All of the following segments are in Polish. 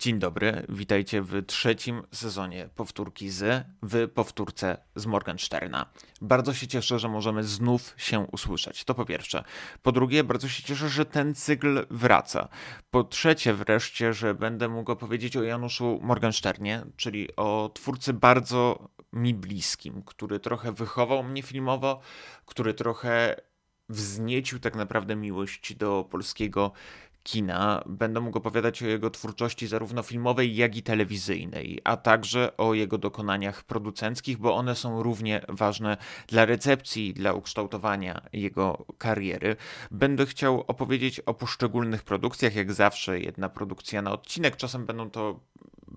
Dzień dobry, witajcie w trzecim sezonie powtórki z, w powtórce z Morgensterna. Bardzo się cieszę, że możemy znów się usłyszeć. To po pierwsze. Po drugie, bardzo się cieszę, że ten cykl wraca. Po trzecie, wreszcie, że będę mógł opowiedzieć o Januszu Morgensternie, czyli o twórcy bardzo mi bliskim, który trochę wychował mnie filmowo, który trochę wzniecił tak naprawdę miłość do polskiego kina. Będę mógł opowiadać o jego twórczości zarówno filmowej, jak i telewizyjnej, a także o jego dokonaniach producenckich, bo one są równie ważne dla recepcji, dla ukształtowania jego kariery. Będę chciał opowiedzieć o poszczególnych produkcjach, jak zawsze jedna produkcja na odcinek. Czasem będą to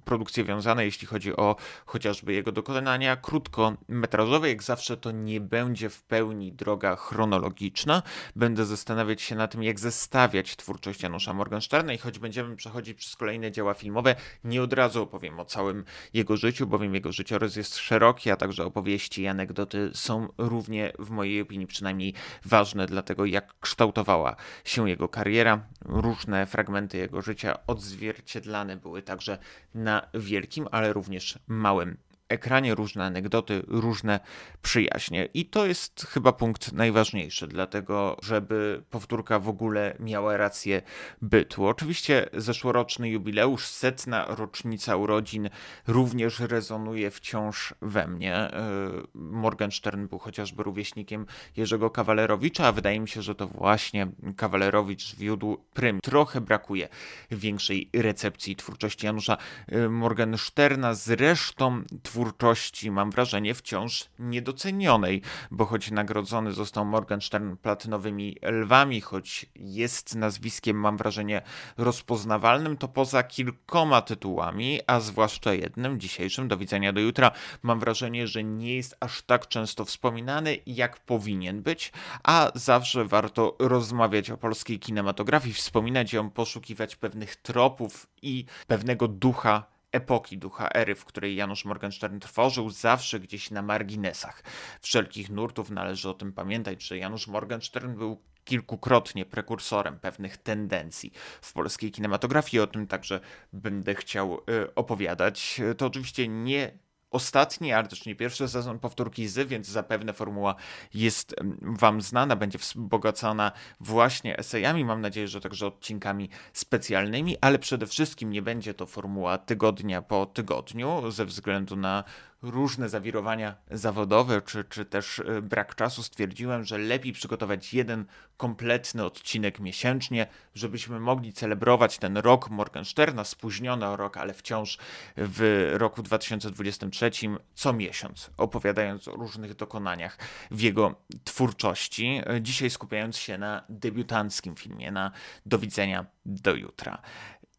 produkcje wiązane, jeśli chodzi o chociażby jego dokonania krótkometrażowe. Jak zawsze to nie będzie w pełni droga chronologiczna. Będę zastanawiać się na tym, jak zestawiać twórczość Janusza Morgensterna i choć będziemy przechodzić przez kolejne dzieła filmowe, nie od razu opowiem o całym jego życiu, bowiem jego życiorys jest szeroki, a także opowieści i anegdoty są równie, w mojej opinii przynajmniej, ważne dla tego, jak kształtowała się jego kariera. Różne fragmenty jego życia odzwierciedlane były także na wielkim, ale również małym ekranie, różne anegdoty, różne przyjaźnie. I to jest chyba punkt najważniejszy, dlatego żeby powtórka w ogóle miała rację bytu. Oczywiście zeszłoroczny jubileusz, setna rocznica urodzin również rezonuje wciąż we mnie. E, Morgenstern był chociażby rówieśnikiem Jerzego Kawalerowicza, a wydaje mi się, że to właśnie Kawalerowicz wiódł prym. Trochę brakuje większej recepcji twórczości Janusza e, Morgensterna. Zresztą twórczości twórczości, mam wrażenie, wciąż niedocenionej, bo choć nagrodzony został Morgenstern platynowymi lwami, choć jest nazwiskiem, mam wrażenie, rozpoznawalnym, to poza kilkoma tytułami, a zwłaszcza jednym, dzisiejszym, do widzenia do jutra, mam wrażenie, że nie jest aż tak często wspominany, jak powinien być, a zawsze warto rozmawiać o polskiej kinematografii, wspominać ją, poszukiwać pewnych tropów i pewnego ducha epoki ducha ery, w której Janusz Morgenstern tworzył, zawsze gdzieś na marginesach wszelkich nurtów. Należy o tym pamiętać, że Janusz Morgenstern był kilkukrotnie prekursorem pewnych tendencji w polskiej kinematografii. O tym także będę chciał y, opowiadać. To oczywiście nie ostatni, ale też nie pierwszy sezon powtórki z, więc zapewne formuła jest Wam znana, będzie wzbogacona właśnie esejami, mam nadzieję, że także odcinkami specjalnymi, ale przede wszystkim nie będzie to formuła tygodnia po tygodniu, ze względu na różne zawirowania zawodowe, czy, czy też e, brak czasu, stwierdziłem, że lepiej przygotować jeden kompletny odcinek miesięcznie, żebyśmy mogli celebrować ten rok Morgensterna, spóźniony o rok, ale wciąż w roku 2023 co miesiąc, opowiadając o różnych dokonaniach w jego twórczości. E, dzisiaj skupiając się na debiutanckim filmie, na Do widzenia do jutra.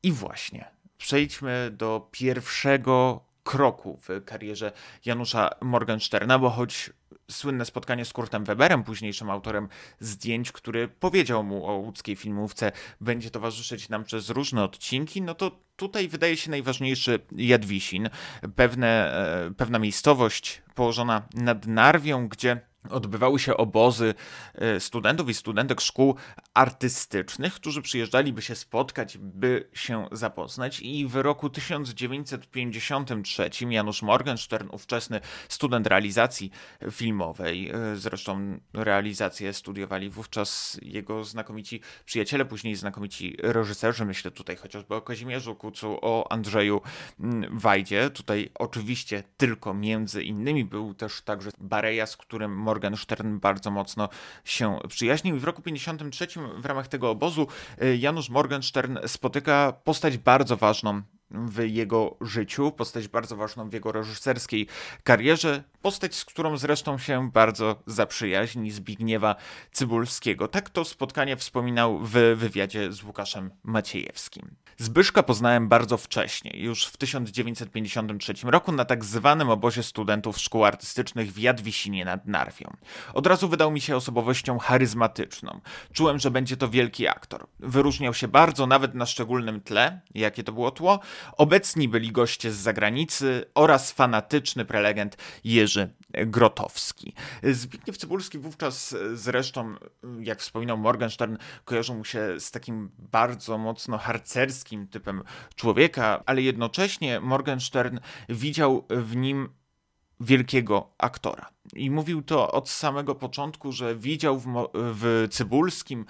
I właśnie, przejdźmy do pierwszego kroku w karierze Janusza Morgensterna, bo choć słynne spotkanie z Kurtem Weberem, późniejszym autorem zdjęć, który powiedział mu o łódzkiej filmówce, będzie towarzyszyć nam przez różne odcinki, no to tutaj wydaje się najważniejszy Jadwisin, pewne, e, pewna miejscowość położona nad Narwią, gdzie odbywały się obozy e, studentów i studentek szkół artystycznych, którzy przyjeżdżali, by się spotkać, by się zapoznać. I w roku 1953 Janusz Morgenstern, ówczesny student realizacji filmowej, e, zresztą realizację studiowali wówczas jego znakomici przyjaciele, później znakomici reżyserzy, myślę tutaj chociażby o Kazimierzu Kucu, o Andrzeju mm, Wajdzie. Tutaj oczywiście tylko między innymi był też także Bareja, z którym Morgenstern Morgenstern bardzo mocno się przyjaźnił. I w roku 53 w ramach tego obozu y, Janusz Morgenstern spotyka postać bardzo ważną w jego życiu, postać bardzo ważną w jego reżyserskiej karierze, postać, z którą zresztą się bardzo zaprzyjaźni, Zbigniewa Cybulskiego. Tak to spotkanie wspominał w wywiadzie z Łukaszem Maciejewskim. Zbyszka poznałem bardzo wcześnie, już w 1953 roku na tak zwanym obozie studentów szkół artystycznych w Jadwisinie nad Narwią. Od razu wydał mi się osobowością charyzmatyczną. Czułem, że będzie to wielki aktor. Wyróżniał się bardzo, nawet na szczególnym tle, jakie to było tło, Obecni byli goście z zagranicy oraz fanatyczny prelegent Jerzy Grotowski. Zbigniew Cybulski wówczas zresztą, jak wspominał Morgenstern, kojarzył mu się z takim bardzo mocno harcerskim typem człowieka, ale jednocześnie Morgenstern widział w nim wielkiego aktora. I mówił to od samego początku, że widział w, w Cybulskim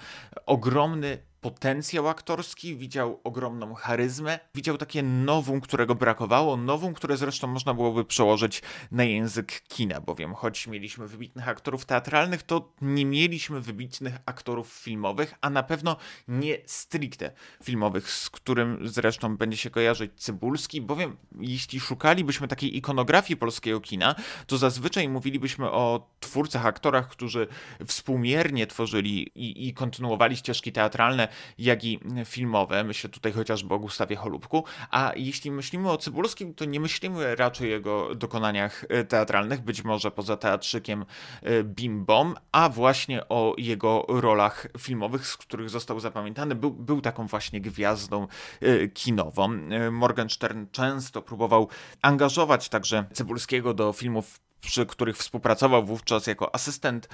ogromny potencjał aktorski, widział ogromną charyzmę, widział takie nowum, którego brakowało, nowum, które zresztą można byłoby przełożyć na język kina, bowiem choć mieliśmy wybitnych aktorów teatralnych, to nie mieliśmy wybitnych aktorów filmowych, a na pewno nie stricte filmowych, z którym zresztą będzie się kojarzyć Cybulski, bowiem jeśli szukalibyśmy takiej ikonografii polskiego kina, to zazwyczaj mówilibyśmy o twórcach, aktorach, którzy współmiernie tworzyli i, i kontynuowali ścieżki teatralne jak i filmowe. Myślę tutaj chociażby o Gustawie Holubku. A jeśli myślimy o Cybulskim, to nie myślimy raczej o jego dokonaniach e, teatralnych, być może poza teatrzykiem e, Bim Bom, a właśnie o jego rolach filmowych, z których został zapamiętany. Był, był taką właśnie gwiazdą e, kinową. Morgenstern często próbował angażować także Cybulskiego do filmów przy których współpracował wówczas jako asystent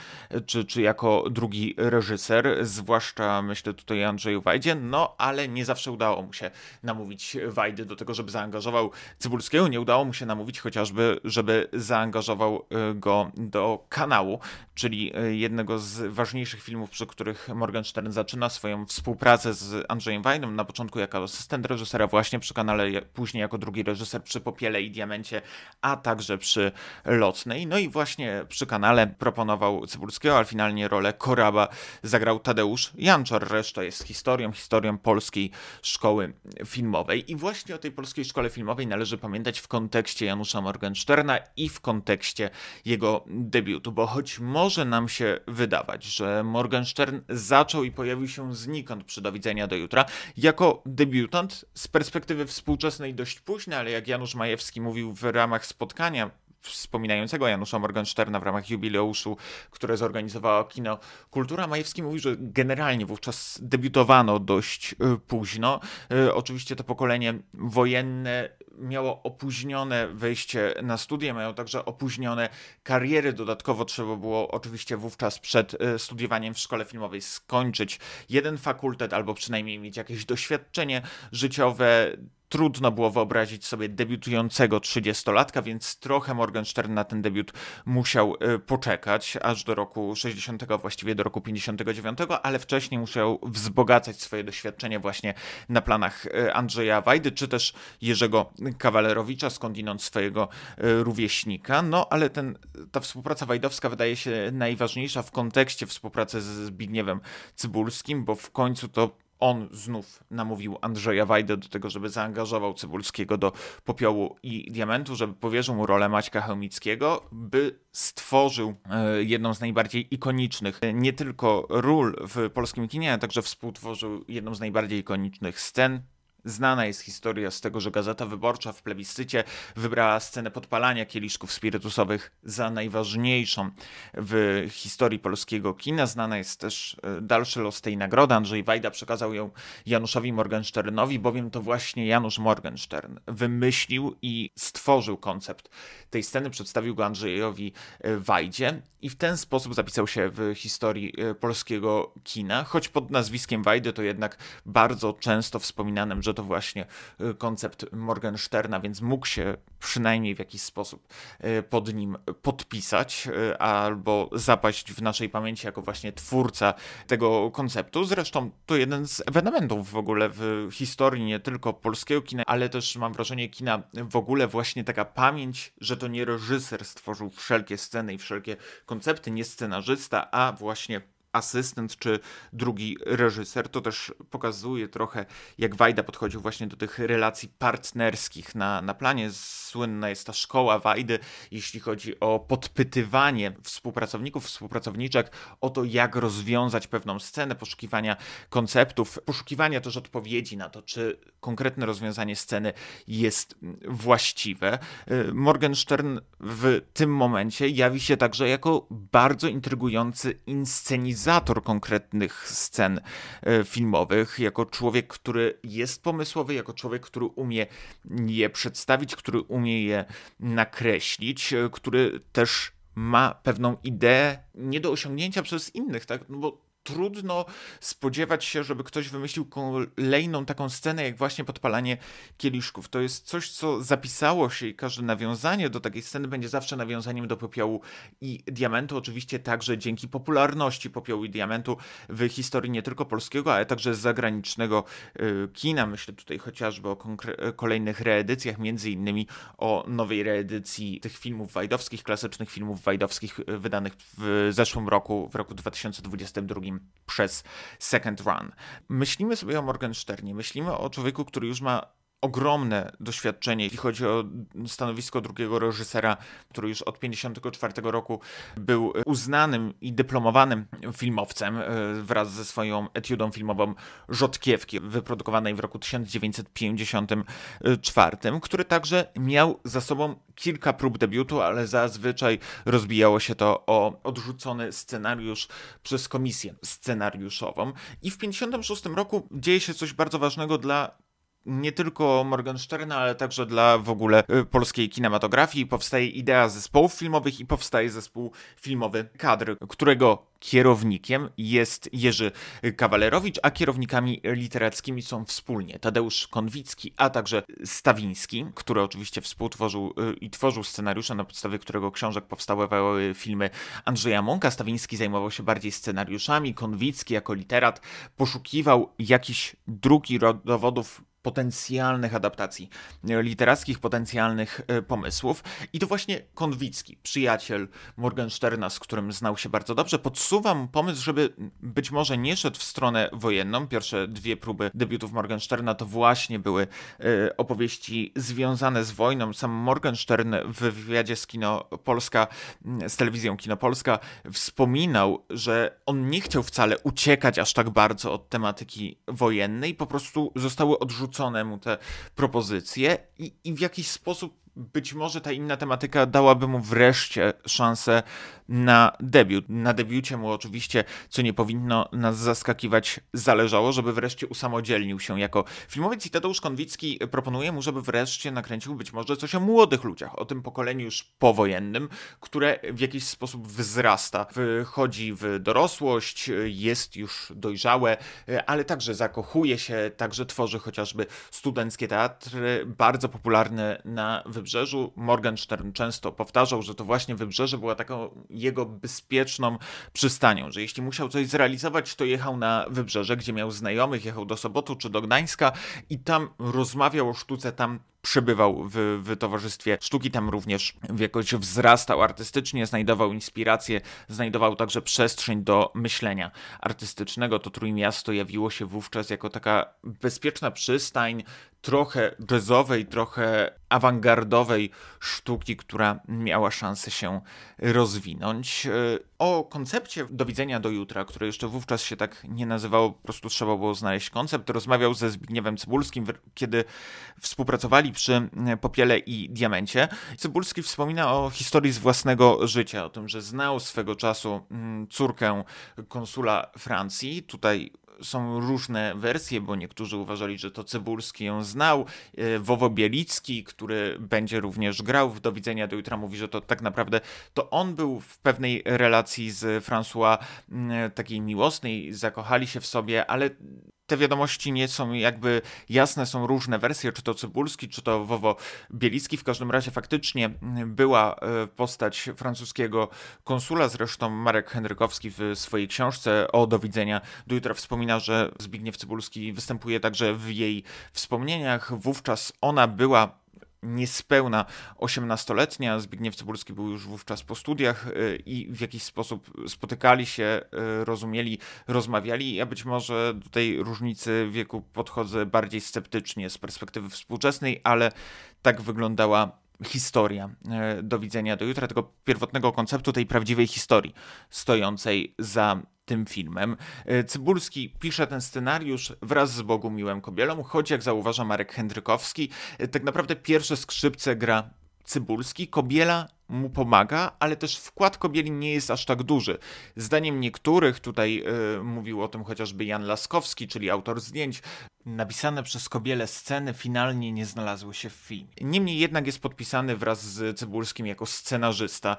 czy, czy jako drugi reżyser, zwłaszcza myślę tutaj o Andrzeju Wajdzie, no ale nie zawsze udało mu się namówić Wajdy do tego, żeby zaangażował Cybulskiego, nie udało mu się namówić chociażby, żeby zaangażował e, go do kanału, czyli e, jednego z ważniejszych filmów, przy których Morgenstern zaczyna swoją współpracę z Andrzejem Wajdą, na początku jako asystent reżysera właśnie przy kanale, później jako drugi reżyser przy Popiele i Diamencie, a także przy Lot no i właśnie przy kanale proponował Cybulskiego, ale finalnie rolę Koraba zagrał Tadeusz Janczor. Reszta jest historią, historią polskiej szkoły filmowej. I właśnie o tej polskiej szkole filmowej należy pamiętać w kontekście Janusza Morgensterna i w kontekście jego debiutu, bo choć może nam się wydawać, że Morgenstern zaczął i pojawił się znikąd przy Do widzenia do jutra, jako debiutant z perspektywy współczesnej dość późny, ale jak Janusz Majewski mówił w ramach spotkania wspominającego Janusza Morgensterna w ramach jubileuszu, które zorganizowała Kino Kultura. Majewski mówi, że generalnie wówczas debiutowano dość y, późno. Y, oczywiście to pokolenie wojenne miało opóźnione wejście na studia, miało także opóźnione kariery. Dodatkowo trzeba było oczywiście wówczas przed y, studiowaniem w szkole filmowej skończyć jeden fakultet albo przynajmniej mieć jakieś doświadczenie życiowe trudno było wyobrazić sobie debiutującego 30-latka, więc trochę Morgenstern na ten debiut musiał e, poczekać, aż do roku 60, właściwie do roku 59, ale wcześniej musiał wzbogacać swoje doświadczenie właśnie na planach e, Andrzeja Wajdy, czy też Jerzego Kawalerowicza, skądinąd swojego e, rówieśnika. No, ale ten, ta współpraca wajdowska wydaje się najważniejsza w kontekście współpracy z Zbigniewem Cybulskim, bo w końcu to on znów namówił Andrzeja Wajdę do tego, żeby zaangażował Cybulskiego do Popiołu i Diamentu, żeby powierzył mu rolę Maćka Chełmickiego, by stworzył e, jedną z najbardziej ikonicznych e, nie tylko ról w polskim kinie, ale także współtworzył jedną z najbardziej ikonicznych scen Znana jest historia z tego, że Gazeta Wyborcza w plebiscycie wybrała scenę podpalania kieliszków spirytusowych za najważniejszą w historii polskiego kina. Znana jest też e, dalszy los tej nagrody. Andrzej Wajda przekazał ją Januszowi Morgensternowi, bowiem to właśnie Janusz Morgenstern wymyślił i stworzył koncept tej sceny, przedstawił go Andrzejowi e, Wajdzie i w ten sposób zapisał się w historii e, polskiego kina, choć pod nazwiskiem Wajdy to jednak bardzo często wspominanym, że to właśnie e, koncept Morgensterna, więc mógł się przynajmniej w jakiś sposób pod nim podpisać albo zapaść w naszej pamięci jako właśnie twórca tego konceptu. Zresztą to jeden z ewenementów w ogóle w historii nie tylko polskiego kina, ale też mam wrażenie kina w ogóle właśnie taka pamięć, że to nie reżyser stworzył wszelkie sceny i wszelkie koncepty, nie scenarzysta, a właśnie asystent czy drugi reżyser. To też pokazuje trochę, jak Wajda podchodził właśnie do tych relacji partnerskich na, na planie. Słynna jest ta szkoła Wajdy, jeśli chodzi o podpytywanie współpracowników, współpracowniczek o to, jak rozwiązać pewną scenę, poszukiwania konceptów, poszukiwania też odpowiedzi na to, czy konkretne rozwiązanie sceny jest właściwe. Morgenstern w tym momencie jawi się także jako bardzo intrygujący inscenizator realizator konkretnych scen e, filmowych, jako człowiek, który jest pomysłowy, jako człowiek, który umie je przedstawić, który umie je nakreślić, e, który też ma pewną ideę nie do osiągnięcia przez innych, tak? No bo trudno spodziewać się, żeby ktoś wymyślił kolejną taką scenę, jak właśnie podpalanie kieliszków. To jest coś, co zapisało się i każde nawiązanie do takiej sceny będzie zawsze nawiązaniem do popiołu i diamentu. Oczywiście także dzięki popularności popiołu i diamentu w historii nie tylko polskiego, ale także zagranicznego y, kina. Myślę tutaj chociażby o kolejnych reedycjach, między innymi o nowej reedycji tych filmów wajdowskich, klasycznych filmów wajdowskich y, wydanych w zeszłym roku, w roku 2022 przez Second Run. Myślimy sobie o Morgensternie, myślimy o człowieku, który już ma ogromne doświadczenie, jeśli chodzi o stanowisko drugiego reżysera, który już od 1954 roku był uznanym i dyplomowanym filmowcem e, wraz ze swoją etiudą filmową Rzodkiewki, wyprodukowanej w roku 1954, który także miał za sobą kilka prób debiutu, ale zazwyczaj rozbijało się to o odrzucony scenariusz przez komisję scenariuszową. I w 1956 roku dzieje się coś bardzo ważnego dla nie tylko Morgensterna, ale także dla w ogóle y, polskiej kinematografii. Powstaje idea zespołów filmowych i powstaje zespół filmowy Kadr, którego kierownikiem jest Jerzy Kawalerowicz, a kierownikami literackimi są wspólnie Tadeusz Konwicki, a także Stawiński, który oczywiście współtworzył y, i tworzył scenariusze, na podstawie którego książek powstały filmy Andrzeja Mąka. Stawiński zajmował się bardziej scenariuszami, Konwicki jako literat poszukiwał jakichś dróg i dowodów potencjalnych adaptacji literackich, potencjalnych e, pomysłów. I to właśnie Konwicki, przyjaciel Morgensterna, z którym znał się bardzo dobrze, podsuwam pomysł, żeby być może nie szedł w stronę wojenną. Pierwsze dwie próby debiutów Morgensterna to właśnie były e, opowieści związane z wojną. Sam Morgenstern w wywiadzie z Kino Polska, z telewizją Kino Polska wspominał, że on nie chciał wcale uciekać aż tak bardzo od tematyki wojennej, po prostu zostały odrzucone mu te propozycje i, i w jakiś sposób być może ta inna tematyka dałaby mu wreszcie szansę na debiut. Na debiucie mu oczywiście, co nie powinno nas zaskakiwać, zależało, żeby wreszcie usamodzielnił się jako filmowiec i Tadeusz Konwicki proponuje mu, żeby wreszcie nakręcił być może coś o młodych ludziach, o tym pokoleniu już powojennym, które w jakiś sposób wzrasta, wchodzi w dorosłość, jest już dojrzałe, ale także zakochuje się, także tworzy chociażby studenckie teatry, bardzo popularne na Wybrzeżu. Morgenstern często powtarzał, że to właśnie Wybrzeże była taką jego bezpieczną przystanią, że jeśli musiał coś zrealizować, to jechał na Wybrzeże, gdzie miał znajomych, jechał do Sobotu czy do Gdańska i tam rozmawiał o sztuce, tam przebywał w, w towarzystwie sztuki, tam również jakoś wzrastał artystycznie, znajdował inspirację, znajdował także przestrzeń do myślenia artystycznego. To Trójmiasto jawiło się wówczas jako taka bezpieczna przystań, trochę jazzowej, trochę awangardowej sztuki, która miała szansę się rozwinąć. O koncepcie Do widzenia do jutra, które jeszcze wówczas się tak nie nazywało, po prostu trzeba było znaleźć koncept, rozmawiał ze Zbigniewem Cybulskim, kiedy współpracowali przy Popiele i Diamencie. Cybulski wspomina o historii z własnego życia, o tym, że znał swego czasu mm, córkę konsula Francji. Tutaj są różne wersje, bo niektórzy uważali, że to Cybulski ją znał. E, Wowo Bielicki, który będzie również grał w Do widzenia do jutra, mówi, że to tak naprawdę to on był w pewnej relacji z François mm, takiej miłosnej, zakochali się w sobie, ale te wiadomości nie są jakby jasne, są różne wersje, czy to Cybulski, czy to Wowo Bielicki. W każdym razie faktycznie była e, postać francuskiego konsula, zresztą Marek Henrykowski w swojej książce o do widzenia do jutra wspomina, że Zbigniew Cybulski występuje także w jej wspomnieniach. Wówczas ona była niespełna 18-letnia. Zbigniew Cybulski był już wówczas po studiach y, i w jakiś sposób spotykali się, y, rozumieli, rozmawiali. Ja być może do tej różnicy wieku podchodzę bardziej sceptycznie z perspektywy współczesnej, ale tak wyglądała historia y, do widzenia do jutra, tego pierwotnego konceptu, tej prawdziwej historii stojącej za tym filmem. E, Cybulski pisze ten scenariusz wraz z Bogumiłem Kobielą, choć jak zauważa Marek Hendrykowski, e, tak naprawdę pierwsze skrzypce gra Cybulski, Kobiela mu pomaga, ale też wkład Kobieli nie jest aż tak duży. Zdaniem niektórych, tutaj y, mówił o tym chociażby Jan Laskowski, czyli autor zdjęć, napisane przez Kobielę sceny finalnie nie znalazły się w filmie. Niemniej jednak jest podpisany wraz z Cybulskim jako scenarzysta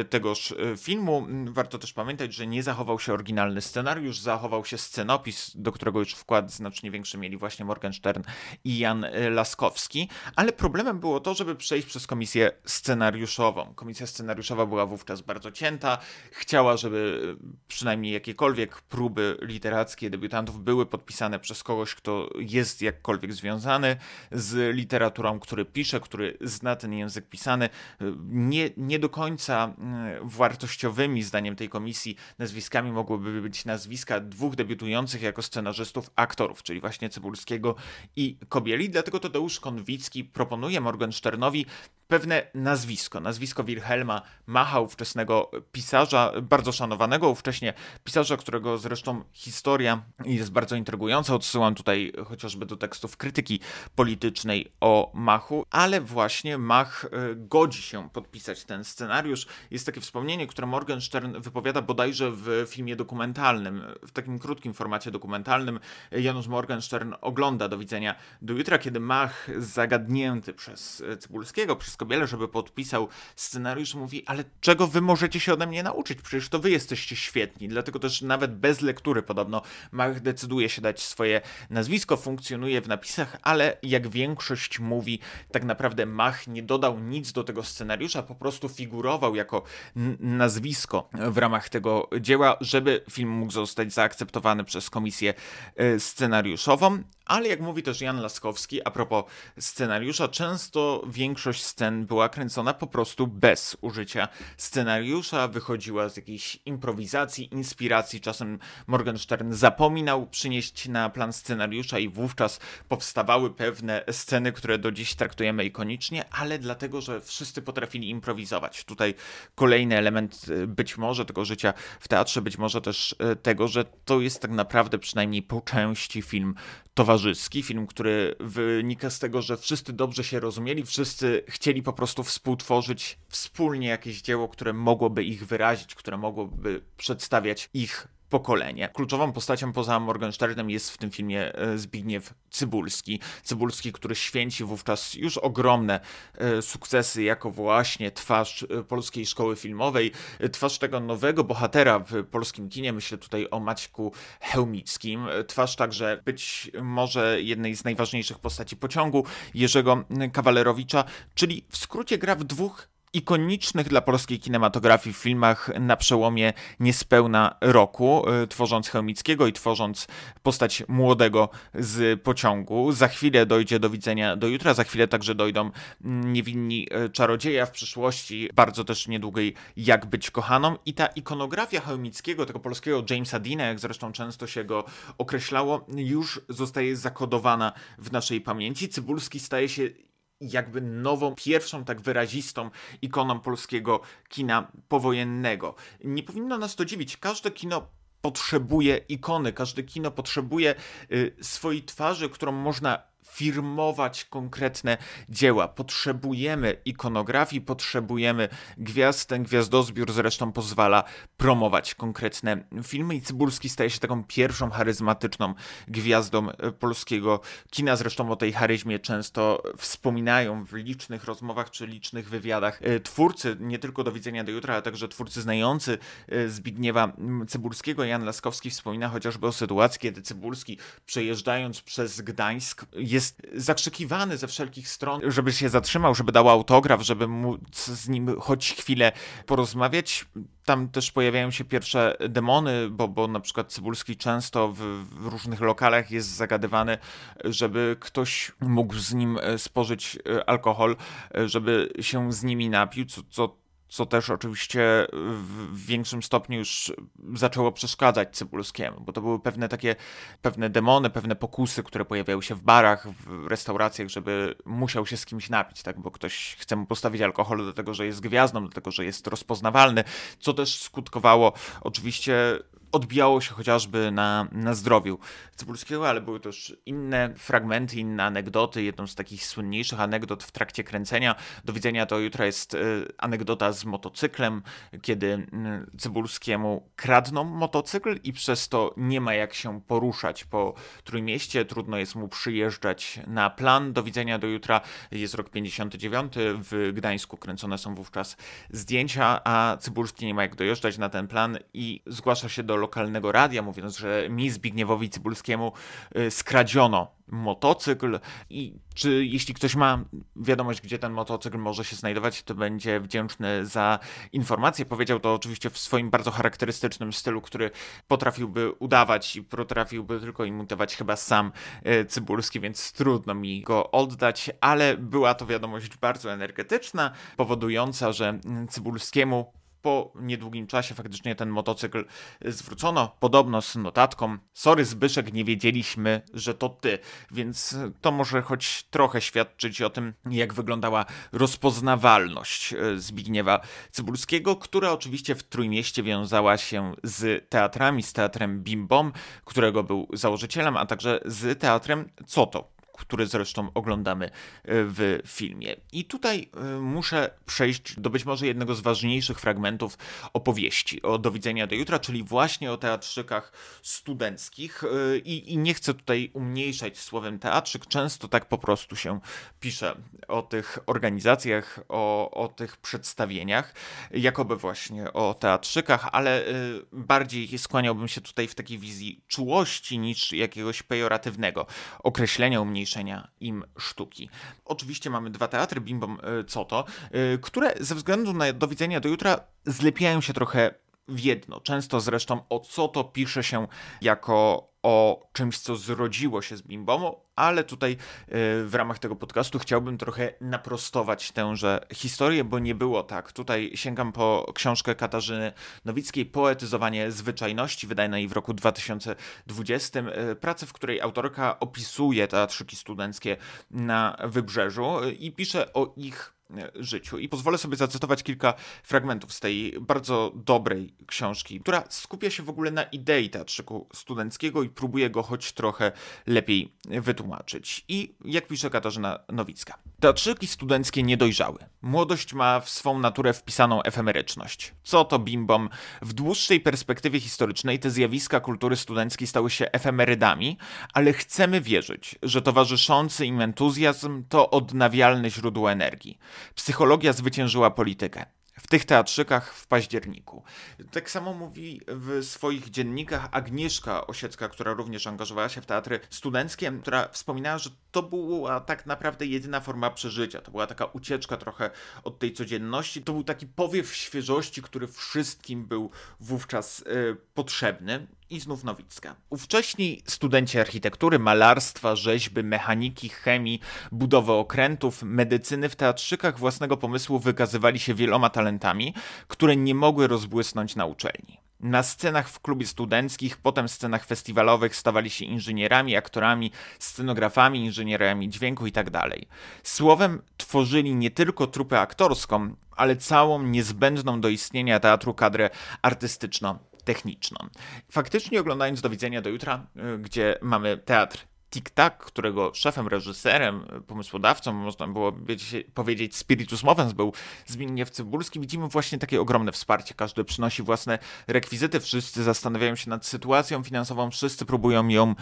y, tegoż y, filmu. Warto też pamiętać, że nie zachował się oryginalny scenariusz, zachował się scenopis, do którego już wkład znacznie większy mieli właśnie Morgenstern i Jan Laskowski, ale problemem było to, żeby przejść przez komisję scenariuszową. Komisja scenariuszowa była wówczas bardzo cięta, chciała, żeby przynajmniej jakiekolwiek próby literackie debiutantów były podpisane przez kogoś, kto jest jakkolwiek związany z literaturą, który pisze, który zna ten język pisany. Nie, nie do końca mm, wartościowymi, zdaniem tej komisji, nazwiskami mogłyby być nazwiska dwóch debiutujących jako scenarzystów aktorów, czyli właśnie Cybulskiego i Kobieli. Dlatego Tadeusz Konwicki proponuje Morgensternowi pewne nazwisko, nazwisko Wilhelma Macha, ówczesnego pisarza, bardzo szanowanego ówcześnie pisarza, którego zresztą historia jest bardzo intrygująca. Odsyłam tutaj chociażby do tekstów krytyki politycznej o Machu, ale właśnie Mach e, godzi się podpisać ten scenariusz. Jest takie wspomnienie, które Morgenstern wypowiada bodajże w filmie dokumentalnym, w takim krótkim formacie dokumentalnym. Janusz Morgenstern ogląda do widzenia do jutra, kiedy Mach zagadnięty przez Cybulskiego, przez Kobielę, żeby podpisał scenariusz, mówi, ale czego wy możecie się ode mnie nauczyć? Przecież to wy jesteście świetni. Dlatego też nawet bez lektury podobno Mach decyduje się dać swoje nazwisko, funkcjonuje w napisach, ale jak większość mówi, tak naprawdę Mach nie dodał nic do tego scenariusza, po prostu figurował jako nazwisko w ramach tego dzieła, żeby film mógł zostać zaakceptowany przez komisję e, scenariuszową. Ale jak mówi też Jan Laskowski, a propos scenariusza, często większość scen była kręcona po prostu bez użycia scenariusza, wychodziła z jakiejś improwizacji, inspiracji. Czasem Morgenstern zapominał przynieść na plan scenariusza i wówczas powstawały pewne sceny, które do dziś traktujemy ikonicznie, ale dlatego, że wszyscy potrafili improwizować. Tutaj kolejny element y, być może tego życia w teatrze, być może też y, tego, że to jest tak naprawdę przynajmniej po części film towarzyski, film, który wynika z tego, że wszyscy dobrze się rozumieli, wszyscy chcieli po prostu współtworzyć wspólnie jakieś dzieło, które mogłoby ich wyrazić, które mogłoby przedstawiać ich pokolenie. Kluczową postacią poza Morgensternem jest w tym filmie e, Zbigniew Cybulski. Cybulski, który święci wówczas już ogromne e, sukcesy jako właśnie twarz e, polskiej szkoły filmowej, twarz tego nowego bohatera w polskim kinie, myślę tutaj o Maćku Chełmickim, twarz także być może jednej z najważniejszych postaci pociągu Jerzego Kawalerowicza, czyli w skrócie gra w dwóch ikonicznych dla polskiej kinematografii w filmach na przełomie niespełna roku, y, tworząc Chełmickiego i tworząc postać młodego z pociągu. Za chwilę dojdzie do widzenia do jutra, za chwilę także dojdą niewinni y, czarodzieja w przyszłości, bardzo też niedługiej Jak być kochaną i ta ikonografia Chełmickiego, tego polskiego Jamesa Deana, jak zresztą często się go określało, już zostaje zakodowana w naszej pamięci. Cybulski staje się jakby nową, pierwszą tak wyrazistą ikoną polskiego kina powojennego. Nie powinno nas to dziwić. Każde kino potrzebuje ikony, każde kino potrzebuje y, swojej twarzy, którą można firmować konkretne dzieła. Potrzebujemy ikonografii, potrzebujemy gwiazd. Ten gwiazdozbiór zresztą pozwala promować konkretne filmy i Cybulski staje się taką pierwszą charyzmatyczną gwiazdą polskiego kina. Zresztą o tej charyzmie często wspominają w licznych rozmowach czy licznych wywiadach twórcy, nie tylko do widzenia do jutra, ale także twórcy znający Zbigniewa Cybulskiego. Jan Laskowski wspomina chociażby o sytuacji, kiedy Cybulski przejeżdżając przez Gdańsk jest zakrzykiwany ze wszelkich stron, żeby się zatrzymał, żeby dał autograf, żeby móc z nim choć chwilę porozmawiać. Tam też pojawiają się pierwsze demony, bo, bo na przykład Cybulski często w, w różnych lokalach jest zagadywany, żeby ktoś mógł z nim spożyć e, alkohol, e, żeby się z nimi napił, co, co co też oczywiście w większym stopniu już zaczęło przeszkadzać Cybulskiemu, bo to były pewne takie, pewne demony, pewne pokusy, które pojawiały się w barach, w restauracjach, żeby musiał się z kimś napić, tak, bo ktoś chce mu postawić alkohol do tego, że jest gwiazdą, do tego, że jest rozpoznawalny, co też skutkowało oczywiście odbijało się chociażby na, na zdrowiu Cybulskiego, ale były też inne fragmenty, inne anegdoty. Jedną z takich słynniejszych anegdot w trakcie kręcenia do widzenia to jutro jest e, anegdota z motocyklem, kiedy Cybulskiemu kradną motocykl i przez to nie ma jak się poruszać po Trójmieście, trudno jest mu przyjeżdżać na plan. Do widzenia do jutra jest rok 59, w Gdańsku kręcone są wówczas zdjęcia, a Cybulski nie ma jak dojeżdżać na ten plan i zgłasza się do lokalnego radia, mówiąc, że mi Zbigniewowi Cybulskiemu y, skradziono motocykl i czy jeśli ktoś ma wiadomość, gdzie ten motocykl może się znajdować, to będzie wdzięczny za informację. Powiedział to oczywiście w swoim bardzo charakterystycznym stylu, który potrafiłby udawać i potrafiłby tylko imitować chyba sam y, Cybulski, więc trudno mi go oddać, ale była to wiadomość bardzo energetyczna, powodująca, że Cybulskiemu po niedługim czasie faktycznie ten motocykl zwrócono, podobno z notatką. Sorry Zbyszek, nie wiedzieliśmy, że to ty. Więc to może choć trochę świadczyć o tym, jak wyglądała rozpoznawalność e, Zbigniewa Cybulskiego, która oczywiście w Trójmieście wiązała się z teatrami, z teatrem Bimbom, którego był założycielem, a także z teatrem Coto, który zresztą oglądamy e, w filmie. I tutaj e, muszę przejść do być może jednego z ważniejszych fragmentów opowieści o Do widzenia do jutra, czyli właśnie o teatrzykach studenckich. E, I, i nie chcę tutaj umniejszać słowem teatrzyk, często tak po prostu się pisze o tych organizacjach, o, o tych przedstawieniach, jakoby właśnie o teatrzykach, ale bardziej skłaniałbym się tutaj w takiej wizji czułości niż jakiegoś pejoratywnego określenia, umniejszenia zmniejszenia im sztuki. Oczywiście mamy dwa teatry, Bimbom e, Coto, e, które ze względu na do widzenia do jutra zlepiają się trochę w jedno. Często zresztą o co to pisze się jako o czymś, co zrodziło się z Bimbomu, ale tutaj e, w ramach tego podcastu chciałbym trochę naprostować tęże historię, bo nie było tak. Tutaj sięgam po książkę Katarzyny Nowickiej Poetyzowanie zwyczajności, wydanej w roku 2020. E, pracę, w której autorka opisuje teatrzyki studenckie na Wybrzeżu e, i pisze o ich życiu. I pozwolę sobie zacytować kilka fragmentów z tej bardzo dobrej książki, która skupia się w ogóle na idei teatrzyku studenckiego i próbuje go choć trochę lepiej wytłumaczyć. I jak pisze Katarzyna Nowicka. Teatrzyki studenckie nie dojrzały. Młodość ma w swą naturę wpisaną efemeryczność. Co to bimbom? W dłuższej perspektywie historycznej te zjawiska kultury studenckiej stały się efemerydami, ale chcemy wierzyć, że towarzyszący im entuzjazm to odnawialne źródło energii. Psychologia zwyciężyła politykę w tych teatrzykach w październiku. Tak samo mówi w swoich dziennikach Agnieszka Osiecka, która również angażowała się w teatry studenckie, która wspominała, że to była tak naprawdę jedyna forma przeżycia. To była taka ucieczka trochę od tej codzienności. To był taki powiew świeżości, który wszystkim był wówczas y, potrzebny. I znów Nowicka. Ówcześni studenci architektury, malarstwa, rzeźby, mechaniki, chemii, budowy okrętów, medycyny w teatrzykach własnego pomysłu wykazywali się wieloma talentami, które nie mogły rozbłysnąć na uczelni. Na scenach w klubie studenckich, potem scenach festiwalowych stawali się inżynierami, aktorami, scenografami, inżynierami dźwięku itd. Tak Słowem tworzyli nie tylko trupę aktorską, ale całą niezbędną do istnienia teatru kadrę artystyczno-techniczną. Faktycznie oglądając Do widzenia do jutra, y, gdzie mamy teatr Tik-Tak, którego szefem, reżyserem, pomysłodawcą, można było powiedzieć spiritus movens był Zbigniew Cybulski, widzimy właśnie takie ogromne wsparcie. Każdy przynosi własne rekwizyty, wszyscy zastanawiają się nad sytuacją finansową, wszyscy próbują ją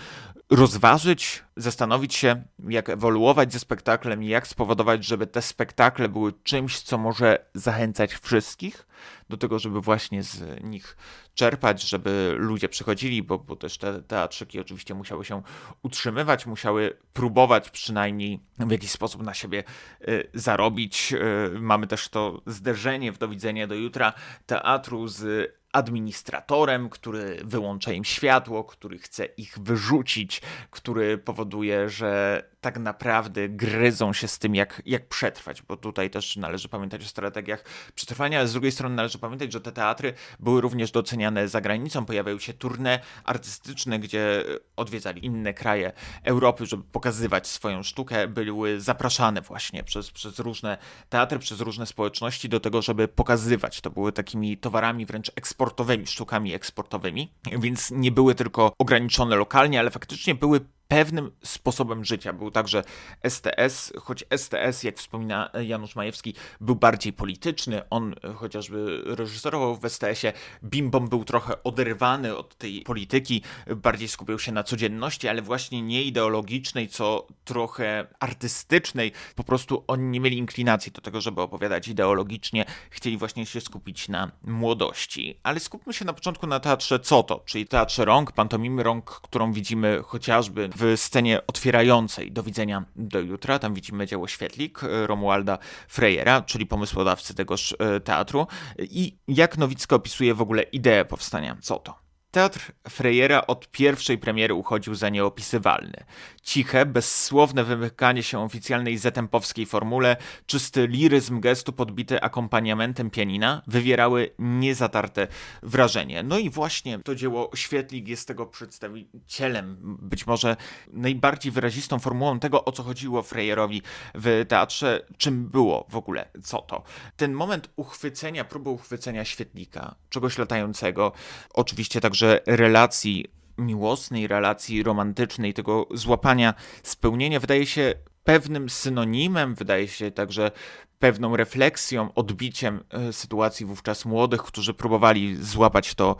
rozważyć, zastanowić się, jak ewoluować ze spektaklem i jak spowodować, żeby te spektakle były czymś, co może zachęcać wszystkich do tego, żeby właśnie z nich czerpać, żeby ludzie przychodzili, bo, bo też te teatrzyki oczywiście musiały się utrzymywać, musiały próbować przynajmniej w jakiś sposób na siebie y, zarobić. Y, mamy też to zderzenie w do widzenia do jutra teatru z administratorem, który wyłącza im światło, który chce ich wyrzucić, który powoduje, że tak naprawdę gryzą się z tym, jak, jak przetrwać, bo tutaj też należy pamiętać o strategiach przetrwania, ale z drugiej strony należy pamiętać, że te teatry były również doceniane za granicą, pojawiały się turne artystyczne, gdzie odwiedzali inne kraje Europy, żeby pokazywać swoją sztukę, były zapraszane właśnie przez, przez różne teatry, przez różne społeczności do tego, żeby pokazywać. To były takimi towarami wręcz eksportowymi, sztukami eksportowymi, więc nie były tylko ograniczone lokalnie, ale faktycznie były pewnym sposobem życia. Był także STS, choć STS, jak wspomina Janusz Majewski, był bardziej polityczny. On chociażby reżyserował w STS-ie. Bimbom był trochę oderwany od tej polityki, bardziej skupiał się na codzienności, ale właśnie nie ideologicznej, co trochę artystycznej. Po prostu oni nie mieli inklinacji do tego, żeby opowiadać ideologicznie. Chcieli właśnie się skupić na młodości. Ale skupmy się na początku na teatrze Coto, czyli teatrze rąk, pantomimy rąk, którą widzimy chociażby w scenie otwierającej Do widzenia do jutra. Tam widzimy dzieło Świetlik e, Romualda Frejera, czyli pomysłodawcy tegoż e, teatru. I jak Nowicki opisuje w ogóle ideę powstania Co to? Teatr Frejera od pierwszej premiery uchodził za nieopisywalny. Ciche, bezsłowne wymykanie się oficjalnej zetempowskiej formule, czysty liryzm gestu podbity akompaniamentem pianina wywierały niezatarte wrażenie. No i właśnie to dzieło Świetlik jest tego przedstawicielem, być może najbardziej wyrazistą formułą tego, o co chodziło Frejerowi w teatrze, czym było w ogóle, co to. Ten moment uchwycenia, próby uchwycenia Świetlika, czegoś latającego, oczywiście także relacji miłosnej, relacji romantycznej, tego złapania spełnienia wydaje się pewnym synonimem, wydaje się także pewną refleksją, odbiciem e, sytuacji wówczas młodych, którzy próbowali złapać to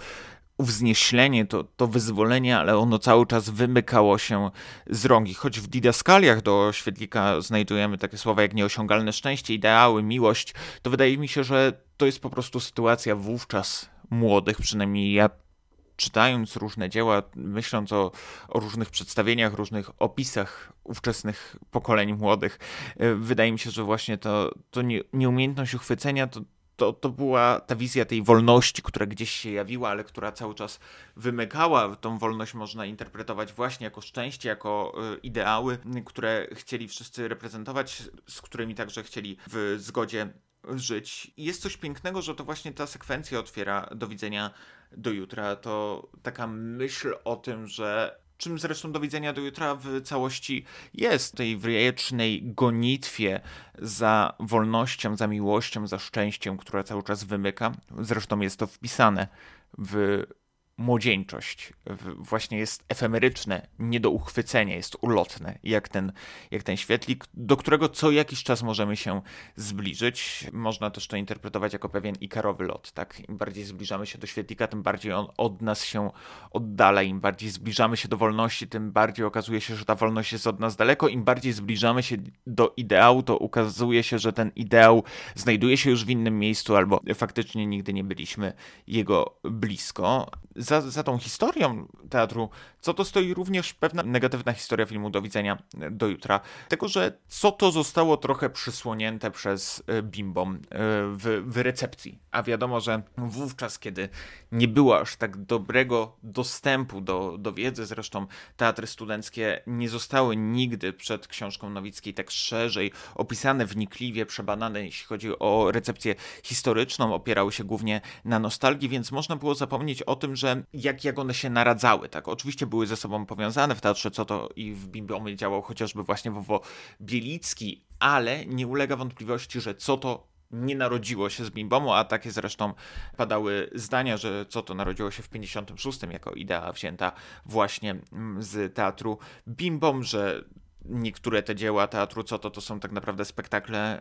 uwznieślenie, to, to wyzwolenie, ale ono cały czas wymykało się z rąk. choć w didaskaliach do Świetlika znajdujemy takie słowa jak nieosiągalne szczęście, ideały, miłość, to wydaje mi się, że to jest po prostu sytuacja wówczas młodych, przynajmniej ja czytając różne dzieła, myśląc o, o, różnych przedstawieniach, różnych opisach ówczesnych pokoleń młodych, e, wydaje mi się, że właśnie to, to nie, nieumiejętność uchwycenia to, to, to była ta wizja tej wolności, która gdzieś się jawiła, ale która cały czas wymykała. Tą wolność można interpretować właśnie jako szczęście, jako e, ideały, które chcieli wszyscy reprezentować, z którymi także chcieli w zgodzie żyć. I jest coś pięknego, że to właśnie ta sekwencja otwiera do widzenia do jutra. To taka myśl o tym, że czym zresztą do widzenia do jutra w całości jest tej wiecznej gonitwie za wolnością, za miłością, za szczęściem, która cały czas wymyka. Zresztą jest to wpisane w młodzieńczość właśnie jest efemeryczne, nie do uchwycenia, jest ulotne, jak ten, jak ten świetlik, do którego co jakiś czas możemy się zbliżyć. Można też to interpretować jako pewien ikarowy lot, tak? Im bardziej zbliżamy się do świetlika, tym bardziej on od nas się oddala, im bardziej zbliżamy się do wolności, tym bardziej okazuje się, że ta wolność jest od nas daleko, im bardziej zbliżamy się do ideału, to ukazuje się, że ten ideał znajduje się już w innym miejscu, albo faktycznie nigdy nie byliśmy jego blisko za, za tą historią teatru, co to stoi również pewna negatywna historia filmu Do widzenia do jutra. Tego, że co to zostało trochę przysłonięte przez e, Bimbom e, w, w recepcji. A wiadomo, że wówczas, kiedy nie było aż tak dobrego dostępu do, do wiedzy, zresztą teatry studenckie nie zostały nigdy przed książką Nowickiej tak szerzej opisane wnikliwie, przebadane, jeśli chodzi o recepcję historyczną, opierały się głównie na nostalgii, więc można było zapomnieć o tym, że jak, jak one się naradzały, tak? Oczywiście były ze sobą powiązane w teatrze, co to i w Bimbomie działał chociażby właśnie Wowo Bielicki, ale nie ulega wątpliwości, że co to nie narodziło się z Bimbomu, a takie zresztą padały zdania, że co to narodziło się w 56 jako idea wzięta właśnie z teatru Bimbom, że niektóre te dzieła teatru co to, to są tak naprawdę spektakle,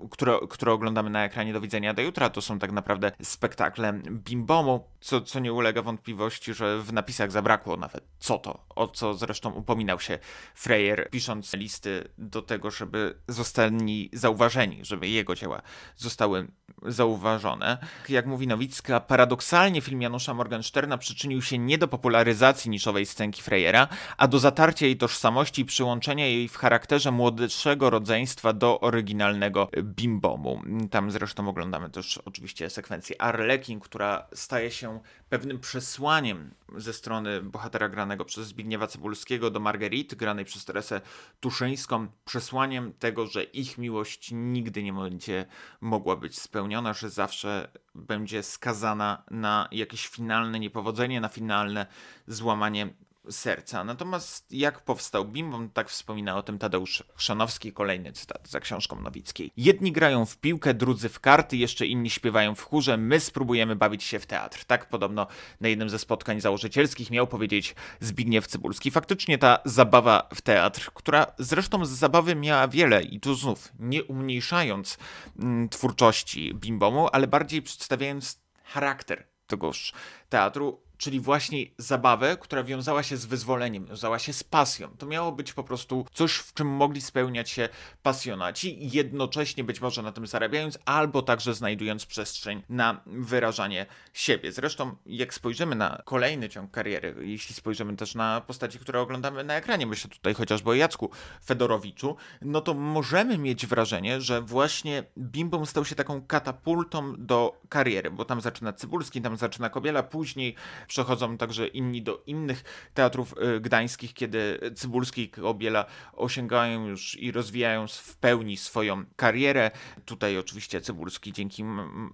yy, które, które oglądamy na ekranie do widzenia do jutra, to są tak naprawdę spektakle Bimbomu, co, co nie ulega wątpliwości, że w napisach zabrakło nawet co to, o co zresztą upominał się Freyer, pisząc listy do tego, żeby zostali zauważeni, żeby jego dzieła zostały zauważone. Jak mówi Nowicka, paradoksalnie film Janusza Morgensterna przyczynił się nie do popularyzacji niszowej scenki Frejera, a do zatarcia jej tożsamości i przyłączenia jej w charakterze młodszego rodzeństwa do oryginalnego bimbomu. Tam zresztą oglądamy też oczywiście sekwencję Arlekin, która staje się pewnym przesłaniem ze strony bohatera granego przez Zbigniewa Cebulskiego do Marguerite, granej przez Teresę Tuszyńską, przesłaniem tego, że ich miłość nigdy nie będzie mogła być spełniona, że zawsze będzie skazana na jakieś finalne niepowodzenie, na finalne złamanie serca. Natomiast jak powstał Bimbom, tak wspomina o tym Tadeusz Chrzanowski, kolejny cytat za książką Nowickiej. Jedni grają w piłkę, drudzy w karty, jeszcze inni śpiewają w chórze, my spróbujemy bawić się w teatr. Tak podobno na jednym ze spotkań założycielskich miał powiedzieć Zbigniew Cybulski. Faktycznie ta zabawa w teatr, która zresztą z zabawy miała wiele i tu znów nie umniejszając mm, twórczości Bimbomu, ale bardziej przedstawiając charakter tegoż teatru, czyli właśnie zabawę, która wiązała się z wyzwoleniem, wiązała się z pasją. To miało być po prostu coś, w czym mogli spełniać się pasjonaci, jednocześnie być może na tym zarabiając, albo także znajdując przestrzeń na wyrażanie siebie. Zresztą, jak spojrzymy na kolejny ciąg kariery, jeśli spojrzymy też na postaci, które oglądamy na ekranie, myślę tutaj chociażby o Jacku Fedorowiczu, no to możemy mieć wrażenie, że właśnie Bimbom stał się taką katapultą do kariery, bo tam zaczyna Cybulski, tam zaczyna Kobiela, później przechodzą także inni do innych teatrów y, gdańskich, kiedy Cybulski i Kobiela osiągają już i rozwijają w pełni swoją karierę. Tutaj oczywiście Cybulski dzięki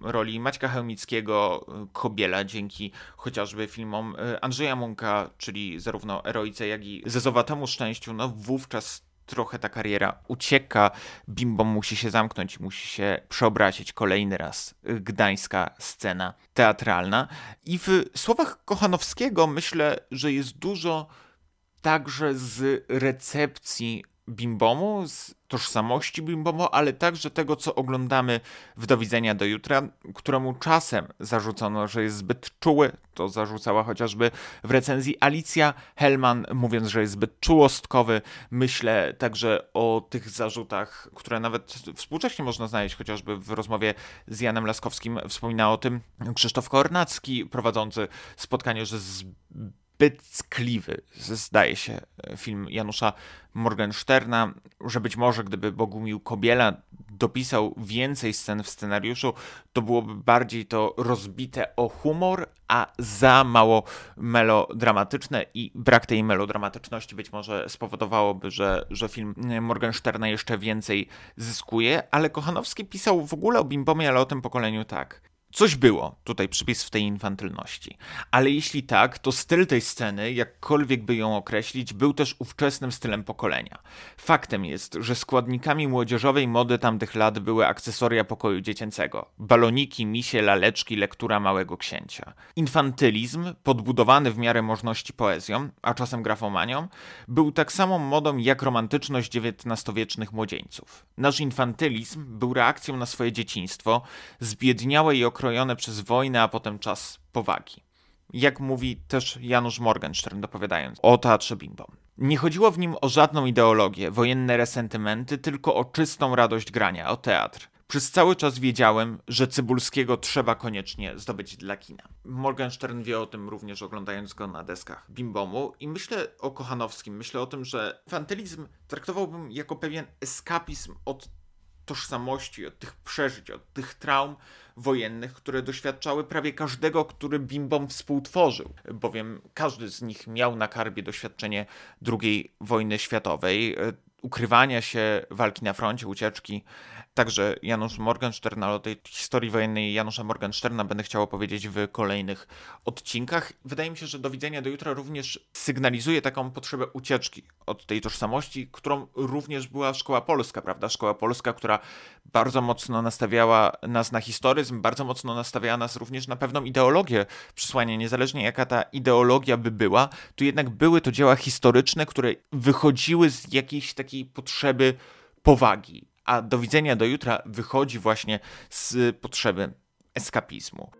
roli Maćka Chełmickiego, y, Kobiela dzięki chociażby filmom y, Andrzeja Munka, czyli zarówno Eroice, jak i Zezowatemu Szczęściu, no wówczas trochę ta kariera ucieka, Bimbo musi się zamknąć, musi się przeobrazić kolejny raz gdańska scena teatralna. I w słowach Kochanowskiego myślę, że jest dużo także z recepcji Bimbomu, z tożsamości Bimbomu, ale także tego, co oglądamy w Do widzenia do jutra, któremu czasem zarzucono, że jest zbyt czuły. To zarzucała chociażby w recenzji Alicja Hellman, mówiąc, że jest zbyt czułostkowy. Myślę także o tych zarzutach, które nawet współcześnie można znaleźć, chociażby w rozmowie z Janem Laskowskim wspomina o tym Krzysztof Kornacki, prowadzący spotkanie, że zbyt ckliwy, zdaje się, film Janusza Morgensterna, że być może gdyby Bogumił Kobiela dopisał więcej scen w scenariuszu, to byłoby bardziej to rozbite o humor, a za mało melodramatyczne i brak tej melodramatyczności być może spowodowałoby, że, że film Morgensterna jeszcze więcej zyskuje, ale Kochanowski pisał w ogóle o Bimbomie, ale o tym pokoleniu tak. Coś było, tutaj przypis w tej infantylności. Ale jeśli tak, to styl tej sceny, jakkolwiek by ją określić, był też ówczesnym stylem pokolenia. Faktem jest, że składnikami młodzieżowej mody tamtych lat były akcesoria pokoju dziecięcego. Baloniki, misie, laleczki, lektura Małego Księcia. Infantylizm, podbudowany w miarę możności poezją, a czasem grafomanią, był tak samą modą jak romantyczność XIX-wiecznych młodzieńców. Nasz infantylizm był reakcją na swoje dzieciństwo, zbiedniałe i okrojone okrojone przez wojnę, a potem czas powagi. Jak mówi też Janusz Morgenstern, dopowiadając o teatrze Bimbom. Nie chodziło w nim o żadną ideologię, wojenne resentymenty, tylko o czystą radość grania, o teatr. Przez cały czas wiedziałem, że Cybulskiego trzeba koniecznie zdobyć dla kina. Morgenstern wie o tym również oglądając go na deskach Bimbomu i myślę o Kochanowskim, myślę o tym, że fantylizm traktowałbym jako pewien eskapizm od tożsamości, od tych przeżyć, od tych traum wojennych, które doświadczały prawie każdego, który Bimbom współtworzył, bowiem każdy z nich miał na karbie doświadczenie II wojny światowej, e, ukrywania się, walki na froncie, ucieczki, Także Janusz Morgenstern, ale o tej historii wojennej Janusza Morgensterna będę chciał opowiedzieć w kolejnych odcinkach. Wydaje mi się, że do widzenia do jutra również sygnalizuje taką potrzebę ucieczki od tej tożsamości, którą również była szkoła polska, prawda? Szkoła polska, która bardzo mocno nastawiała nas na historyzm, bardzo mocno nastawiała nas również na pewną ideologię przesłania, niezależnie jaka ta ideologia by była, to jednak były to dzieła historyczne, które wychodziły z jakiejś takiej potrzeby powagi, a do widzenia do jutra wychodzi właśnie z potrzeby eskapizmu.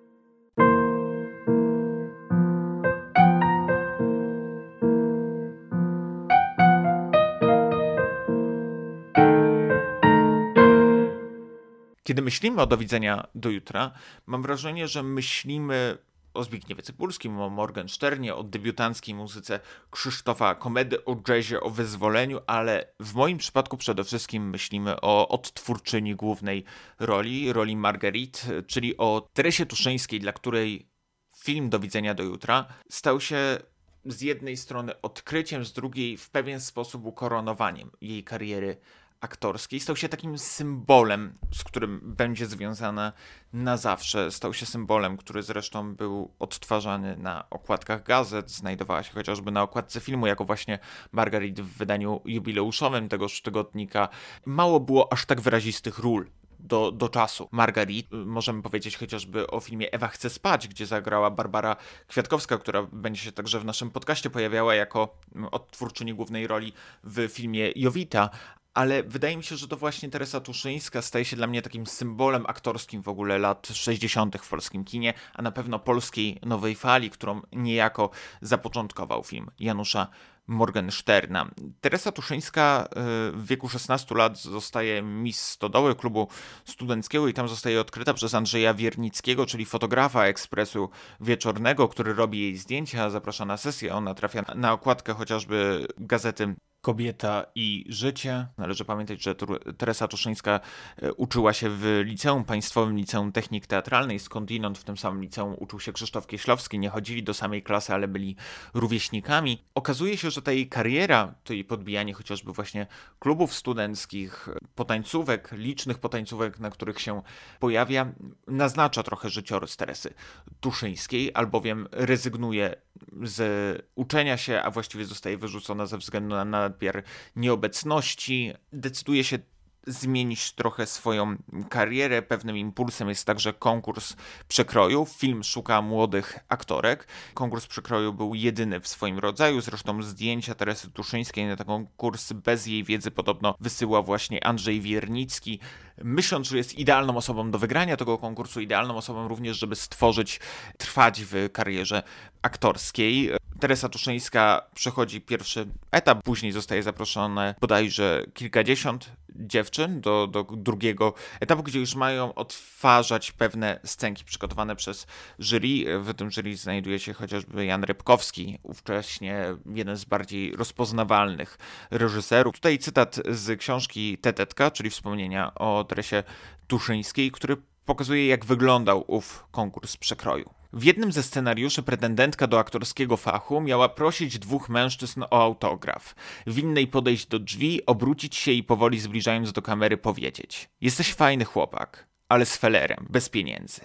Kiedy myślimy o do widzenia do jutra, mam wrażenie, że myślimy o Zbigniewie Cypulskim, o Morgensternie, o debiutanckiej muzyce Krzysztofa Komedy, o jazzie, o wyzwoleniu, ale w moim przypadku przede wszystkim myślimy o odtwórczyni głównej roli, roli Marguerite, czyli o Teresie Tuszyńskiej, dla której film Do widzenia do jutra stał się z jednej strony odkryciem, z drugiej w pewien sposób ukoronowaniem jej kariery aktorskiej. Stał się takim symbolem, z którym będzie związana na zawsze. Stał się symbolem, który zresztą był odtwarzany na okładkach gazet, znajdowała się chociażby na okładce filmu, jako właśnie Margaret w wydaniu jubileuszowym tegoż tygodnika. Mało było aż tak wyrazistych ról do, do czasu. Margarit, możemy powiedzieć chociażby o filmie Ewa chce spać, gdzie zagrała Barbara Kwiatkowska, która będzie się także w naszym podcaście pojawiała jako odtwórczyni głównej roli w filmie Jowita, ale wydaje mi się, że to właśnie Teresa Tuszyńska staje się dla mnie takim symbolem aktorskim w ogóle lat 60. w polskim kinie, a na pewno polskiej nowej fali, którą niejako zapoczątkował film Janusza Morgensterna. Teresa Tuszyńska y, w wieku 16 lat zostaje Miss Stodoły klubu studenckiego i tam zostaje odkryta przez Andrzeja Wiernickiego, czyli fotografa Ekspresu Wieczornego, który robi jej zdjęcia, zaprasza na sesję. Ona trafia na okładkę chociażby gazety Kobieta i życie. Należy pamiętać, że Teresa Tuszyńska e, uczyła się w liceum państwowym, liceum technik teatralnej, skądinąd w tym samym liceum uczył się Krzysztof Kieślowski. Nie chodzili do samej klasy, ale byli rówieśnikami. Okazuje się, że ta jej kariera, to jej podbijanie chociażby właśnie klubów studenckich, potańcówek, licznych potańcówek, na których się pojawia, naznacza trochę życiorys Teresy Tuszyńskiej, albowiem rezygnuje z uczenia się, a właściwie zostaje wyrzucona ze względu na nadmiar nieobecności. Decyduje się zmienić trochę swoją karierę. Pewnym impulsem jest także konkurs przekroju. Film szuka młodych aktorek. Konkurs przekroju był jedyny w swoim rodzaju. Zresztą zdjęcia Teresy Tuszyńskiej na ten konkurs bez jej wiedzy podobno wysyła właśnie Andrzej Wiernicki, myśląc, że jest idealną osobą do wygrania tego konkursu, idealną osobą również, żeby stworzyć, trwać w karierze aktorskiej. Teresa Tuszyńska przechodzi pierwszy etap, później zostaje zaproszone bodajże kilkadziesiąt dziewczyn do, do drugiego etapu, gdzie już mają odtwarzać pewne scenki przygotowane przez jury. W tym jury znajduje się chociażby Jan Rybkowski, ówcześnie jeden z bardziej rozpoznawalnych reżyserów. Tutaj cytat z książki Tetetka, czyli wspomnienia o Teresie Tuszyńskiej, który pokazuje jak wyglądał ów konkurs przekroju. W jednym ze scenariuszy pretendentka do aktorskiego fachu miała prosić dwóch mężczyzn o autograf. W innej podejść do drzwi, obrócić się i powoli zbliżając do kamery powiedzieć: Jesteś fajny chłopak, ale z felerem, bez pieniędzy.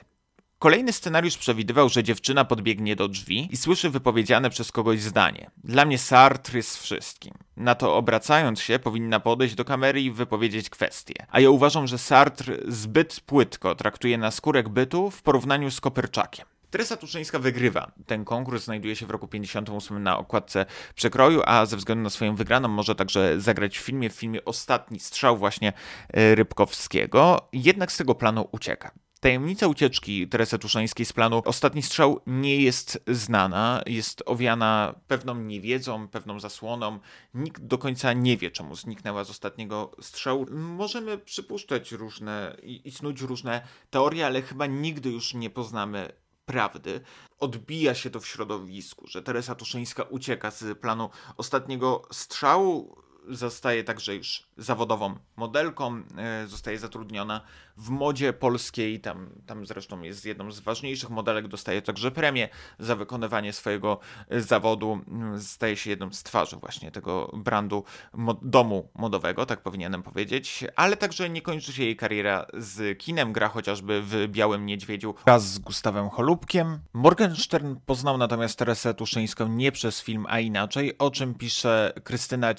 Kolejny scenariusz przewidywał, że dziewczyna podbiegnie do drzwi i słyszy wypowiedziane przez kogoś zdanie. Dla mnie Sartre jest wszystkim. Na to obracając się, powinna podejść do kamery i wypowiedzieć kwestię. A ja uważam, że Sartre zbyt płytko traktuje naskórek bytu w porównaniu z Kopyrczakiem. Teresa Tuszyńska wygrywa. Ten konkurs znajduje się w roku 58 na okładce przekroju, a ze względu na swoją wygraną może także zagrać w filmie, w filmie Ostatni Strzał właśnie e, Rybkowskiego. Jednak z tego planu ucieka. Tajemnica ucieczki Teresy Tuszyńskiej z planu Ostatni Strzał nie jest znana, jest owiana pewną niewiedzą, pewną zasłoną. Nikt do końca nie wie, czemu zniknęła z ostatniego strzału. Możemy przypuszczać różne i, i snuć różne teorie, ale chyba nigdy już nie poznamy prawdy. Odbija się to w środowisku, że Teresa Tuszyńska ucieka z planu ostatniego strzału, zostaje także już zawodową modelką, e, zostaje zatrudniona w modzie polskiej, tam, tam zresztą jest jedną z ważniejszych modelek, dostaje także premię za wykonywanie swojego e, zawodu, mm, staje się jedną z twarzy właśnie tego brandu mod domu modowego, tak powinienem powiedzieć, ale także nie kończy się jej kariera z kinem, gra chociażby w Białym Niedźwiedziu raz z Gustawem Holubkiem. Morgenstern poznał natomiast Teresę Tuszyńską nie przez film, a inaczej, o czym pisze Krystyna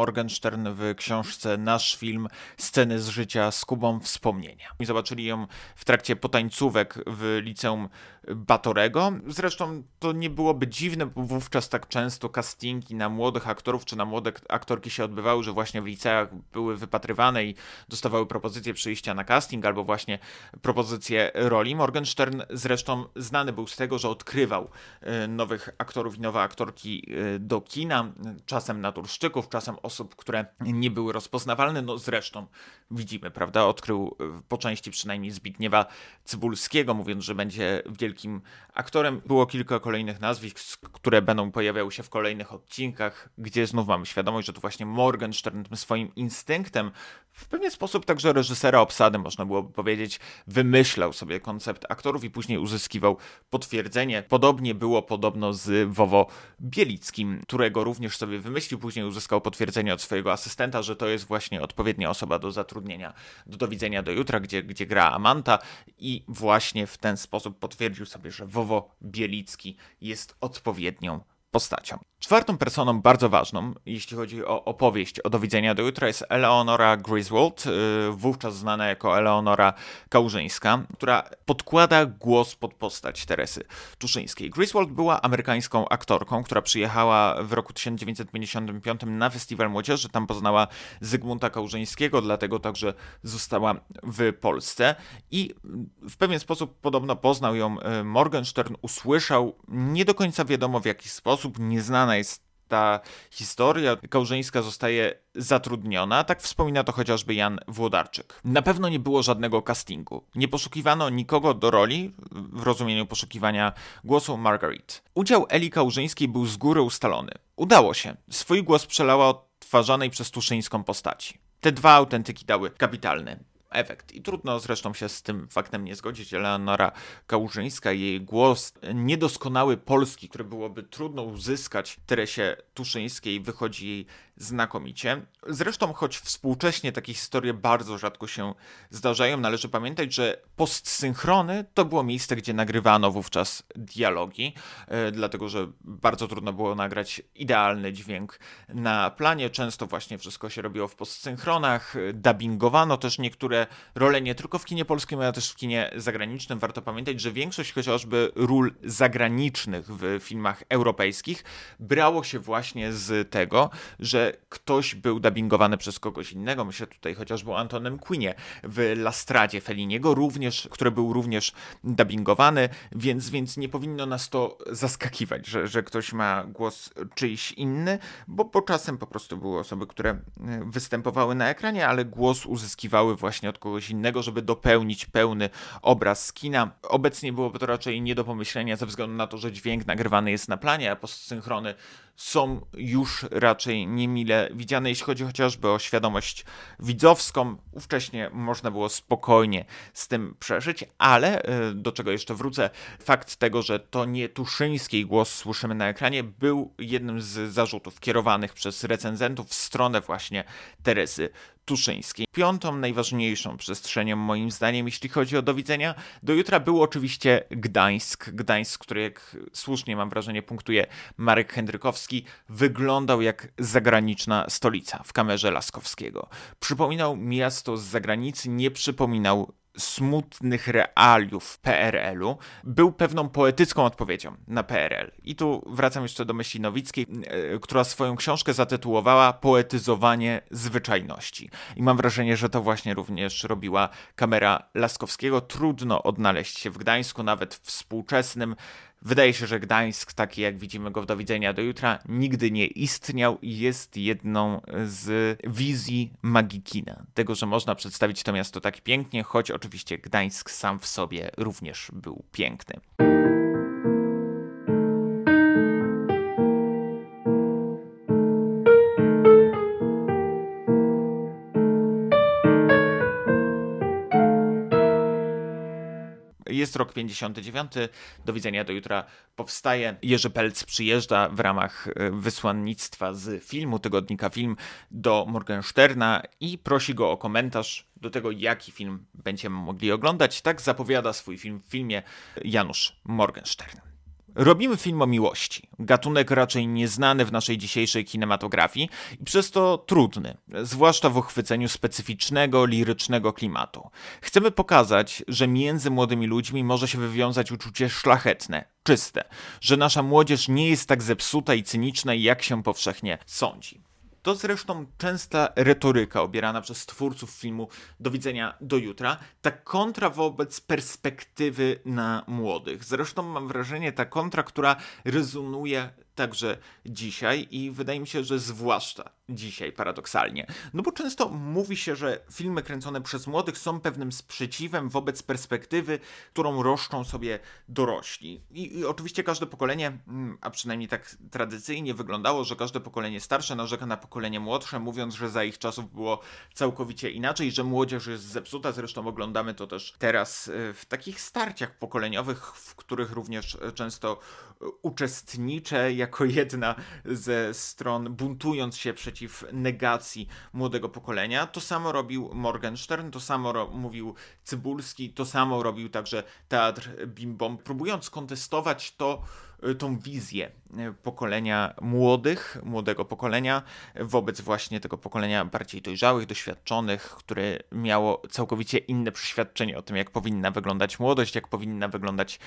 Cierniak-Morgenstern w książce Nasz film Sceny z życia z Kubą Wspomnienia. I zobaczyli ją w trakcie potańcówek w liceum Batorego. Zresztą to nie byłoby dziwne, bo wówczas tak często castingi na młodych aktorów czy na młode aktorki się odbywały, że właśnie w liceach były wypatrywane i dostawały propozycje przyjścia na casting albo właśnie propozycje roli. Morgenstern zresztą znany był z tego, że odkrywał e, nowych aktorów i nowe aktorki e, do kina, czasem naturszczyków, czasem osób, które nie były rozpoznawalne. No zresztą widzimy, prawda? Odkrył po części przynajmniej Zbigniewa Cybulskiego, mówiąc, że będzie wielkim aktorem. Było kilka kolejnych nazwisk, które będą pojawiały się w kolejnych odcinkach, gdzie znów mamy świadomość, że to właśnie Morgenstern tym swoim instynktem, w pewien sposób także reżysera obsady, można byłoby powiedzieć, wymyślał sobie koncept aktorów i później uzyskiwał potwierdzenie. Podobnie było podobno z Wowo Bielickim, którego również sobie wymyślił, później uzyskał potwierdzenie od swojego asystenta, że to jest właśnie odpowiednia osoba do zatrudnienia do Do Widzenia do Jutra, gdzie, gdzie gra Amanta i właśnie w ten sposób potwierdził sobie, że Wowo Bielicki jest odpowiednią postacią. Czwartą personą bardzo ważną, jeśli chodzi o opowieść o Do widzenia do jutra, jest Eleonora Griswold, y, wówczas znana jako Eleonora Kałużyńska, która podkłada głos pod postać Teresy Tuszyńskiej. Griswold była amerykańską aktorką, która przyjechała w roku 1955 na Festiwal Młodzieży, tam poznała Zygmunta Kałużyńskiego, dlatego także została w Polsce. I w pewien sposób podobno poznał ją y, Morgenstern, usłyszał, nie do końca wiadomo w jaki sposób, nieznana znana jest ta historia. Kałżyńska zostaje zatrudniona, tak wspomina to chociażby Jan Włodarczyk. Na pewno nie było żadnego castingu. Nie poszukiwano nikogo do roli w rozumieniu poszukiwania głosu Margaret. Udział Eli Kałżyńskiej był z góry ustalony. Udało się. Swój głos przelała odtwarzanej przez Tuszyńską postaci. Te dwa autentyki dały kapitalny efekt. I trudno zresztą się z tym faktem nie zgodzić. Eleonora Kałużyńska, jej głos niedoskonały polski, który byłoby trudno uzyskać Teresie Tuszyńskiej, wychodzi jej znakomicie. Zresztą, choć współcześnie takie historie bardzo rzadko się zdarzają, należy pamiętać, że postsynchrony to było miejsce, gdzie nagrywano wówczas dialogi, e, dlatego że bardzo trudno było nagrać idealny dźwięk na planie. Często właśnie wszystko się robiło w postsynchronach, dubbingowano też niektóre role nie tylko w kinie polskim, ale też w kinie zagranicznym. Warto pamiętać, że większość chociażby ról zagranicznych w filmach europejskich brało się właśnie z tego, że ktoś był dubbingowany przez kogoś innego. Myślę tutaj chociażby o Antonem Quinnie w Lastradzie Feliniego, również, który był również dubbingowany, więc, więc nie powinno nas to zaskakiwać, że, że ktoś ma głos czyjś inny, bo, bo czasem po prostu były osoby, które e, występowały na ekranie, ale głos uzyskiwały właśnie od kogoś innego, żeby dopełnić pełny obraz kina. Obecnie byłoby to raczej nie do pomyślenia ze względu na to, że dźwięk nagrywany jest na planie, a postsynchrony są już raczej niemile widziane, jeśli chodzi chociażby o świadomość widzowską. Ówcześnie można było spokojnie z tym przeżyć, ale e, do czego jeszcze wrócę, fakt tego, że to nie Tuszyńskiej głos słyszymy na ekranie, był jednym z zarzutów kierowanych przez recenzentów w stronę właśnie Teresy Tuszyńskiej. Piątą najważniejszą przestrzenią moim zdaniem, jeśli chodzi o do widzenia, do jutra był oczywiście Gdańsk. Gdańsk, który jak słusznie mam wrażenie punktuje Marek Hendrykowski, wyglądał jak zagraniczna stolica w kamerze Laskowskiego. Przypominał miasto z zagranicy, nie przypominał smutnych realiów PRL-u był pewną poetycką odpowiedzią na PRL. I tu wracam jeszcze do myśli Nowickiej, e, która swoją książkę zatytułowała Poetyzowanie zwyczajności. I mam wrażenie, że to właśnie również robiła kamera Laskowskiego. Trudno odnaleźć się w Gdańsku, nawet współczesnym, Wydaje się, że Gdańsk, taki jak widzimy go w Do widzenia do jutra, nigdy nie istniał i jest jedną z wizji Magikina. Tego, że można przedstawić to miasto tak pięknie, choć oczywiście Gdańsk sam w sobie również był piękny. Rok 59, do widzenia do jutra powstaje. Jerzy Pelc przyjeżdża w ramach e, wysłannictwa z filmu, tygodnika Film, do Morgensterna i prosi go o komentarz do tego, jaki film będziemy mogli oglądać. Tak zapowiada swój film w filmie Janusz Morgenstern. Robimy film o miłości, gatunek raczej nieznany w naszej dzisiejszej kinematografii i przez to trudny, zwłaszcza w uchwyceniu specyficznego, lirycznego klimatu. Chcemy pokazać, że między młodymi ludźmi może się wywiązać uczucie szlachetne, czyste, że nasza młodzież nie jest tak zepsuta i cyniczna, jak się powszechnie sądzi. To zresztą częsta retoryka obierana przez twórców filmu Do widzenia do jutra, ta kontra wobec perspektywy na młodych. Zresztą mam wrażenie, ta kontra, która rezonuje także dzisiaj i wydaje mi się, że zwłaszcza dzisiaj paradoksalnie. No bo często mówi się, że filmy kręcone przez młodych są pewnym sprzeciwem wobec perspektywy, którą roszczą sobie dorośli. I, i oczywiście każde pokolenie, mm, a przynajmniej tak tradycyjnie wyglądało, że każde pokolenie starsze narzeka na pokolenie młodsze, mówiąc, że za ich czasów było całkowicie inaczej, że młodzież jest zepsuta. Zresztą oglądamy to też teraz y, w takich starciach pokoleniowych, w których również często uczestniczę jako jedna ze stron, buntując się przeciw negacji młodego pokolenia. To samo robił Morgenstern, to samo mówił Cybulski, to samo robił także Teatr Bimbom, próbując kontestować to, Y, tą wizję pokolenia młodych, młodego pokolenia wobec właśnie tego pokolenia bardziej dojrzałych, doświadczonych, które miało całkowicie inne przeświadczenie o tym, jak powinna wyglądać młodość, jak powinna wyglądać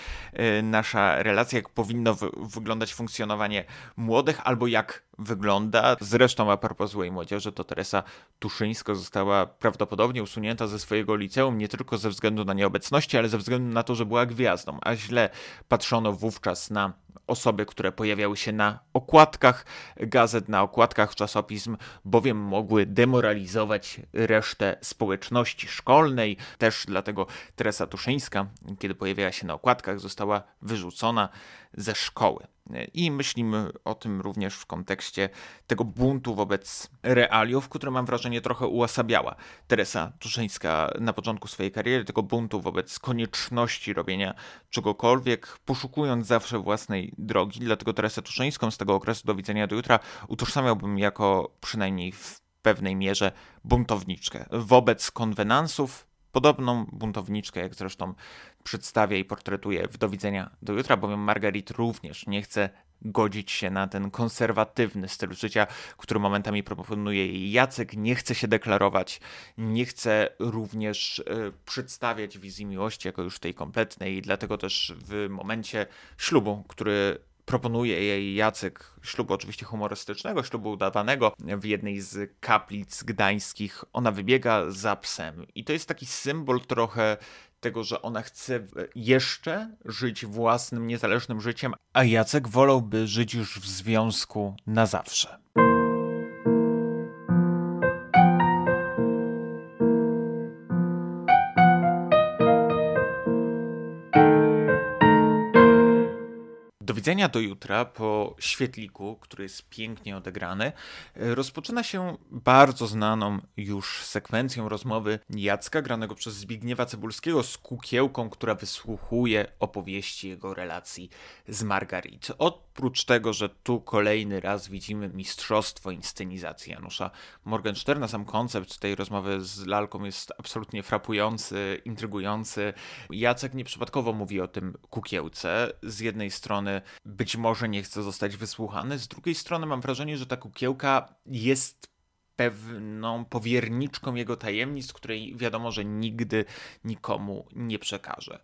y, nasza relacja, jak powinno wyglądać funkcjonowanie młodych, albo jak wygląda. Zresztą a propos złej młodzieży, to Teresa Tuszyńska została prawdopodobnie usunięta ze swojego liceum nie tylko ze względu na nieobecności, ale ze względu na to, że była gwiazdą, a źle patrzono wówczas na osoby, które pojawiały się na okładkach gazet, na okładkach czasopism, bowiem mogły demoralizować resztę społeczności szkolnej. Też dlatego Teresa Tuszyńska, kiedy pojawiała się na okładkach, została wyrzucona ze szkoły. I myślimy o tym również w kontekście tego buntu wobec realiów, które mam wrażenie trochę uosabiała Teresa Tuszyńska na początku swojej kariery, tego buntu wobec konieczności robienia czegokolwiek, poszukując zawsze własnej drogi. Dlatego Teresę Tuszyńską z tego okresu do widzenia do jutra utożsamiałbym jako przynajmniej w pewnej mierze buntowniczkę wobec konwenansów, Podobną buntowniczkę, jak zresztą przedstawia i portretuje w Do widzenia do jutra, bowiem Margarit również nie chce godzić się na ten konserwatywny styl życia, który momentami proponuje jej Jacek, nie chce się deklarować, nie chce również y, przedstawiać wizji miłości jako już tej kompletnej, dlatego też w momencie ślubu, który proponuje jej Jacek ślubu oczywiście humorystycznego, ślubu udawanego w jednej z kaplic gdańskich. Ona wybiega za psem i to jest taki symbol trochę tego, że ona chce jeszcze żyć własnym, niezależnym życiem, a Jacek wolałby żyć już w związku na zawsze. Widzenia do jutra po świetliku, który jest pięknie odegrany, e, rozpoczyna się bardzo znaną już sekwencją rozmowy Jacka, granego przez Zbigniewa Cebulskiego, z kukiełką, która wysłuchuje opowieści jego relacji z Margarit. Oprócz tego, że tu kolejny raz widzimy mistrzostwo inscenizacji Janusza Morgensterna, sam koncept tej rozmowy z lalką jest absolutnie frapujący, intrygujący. Jacek nieprzypadkowo mówi o tym kukiełce. Z jednej strony być może nie chce zostać wysłuchany. Z drugiej strony mam wrażenie, że ta kukiełka jest pewną powierniczką jego tajemnic, której wiadomo, że nigdy nikomu nie przekaże.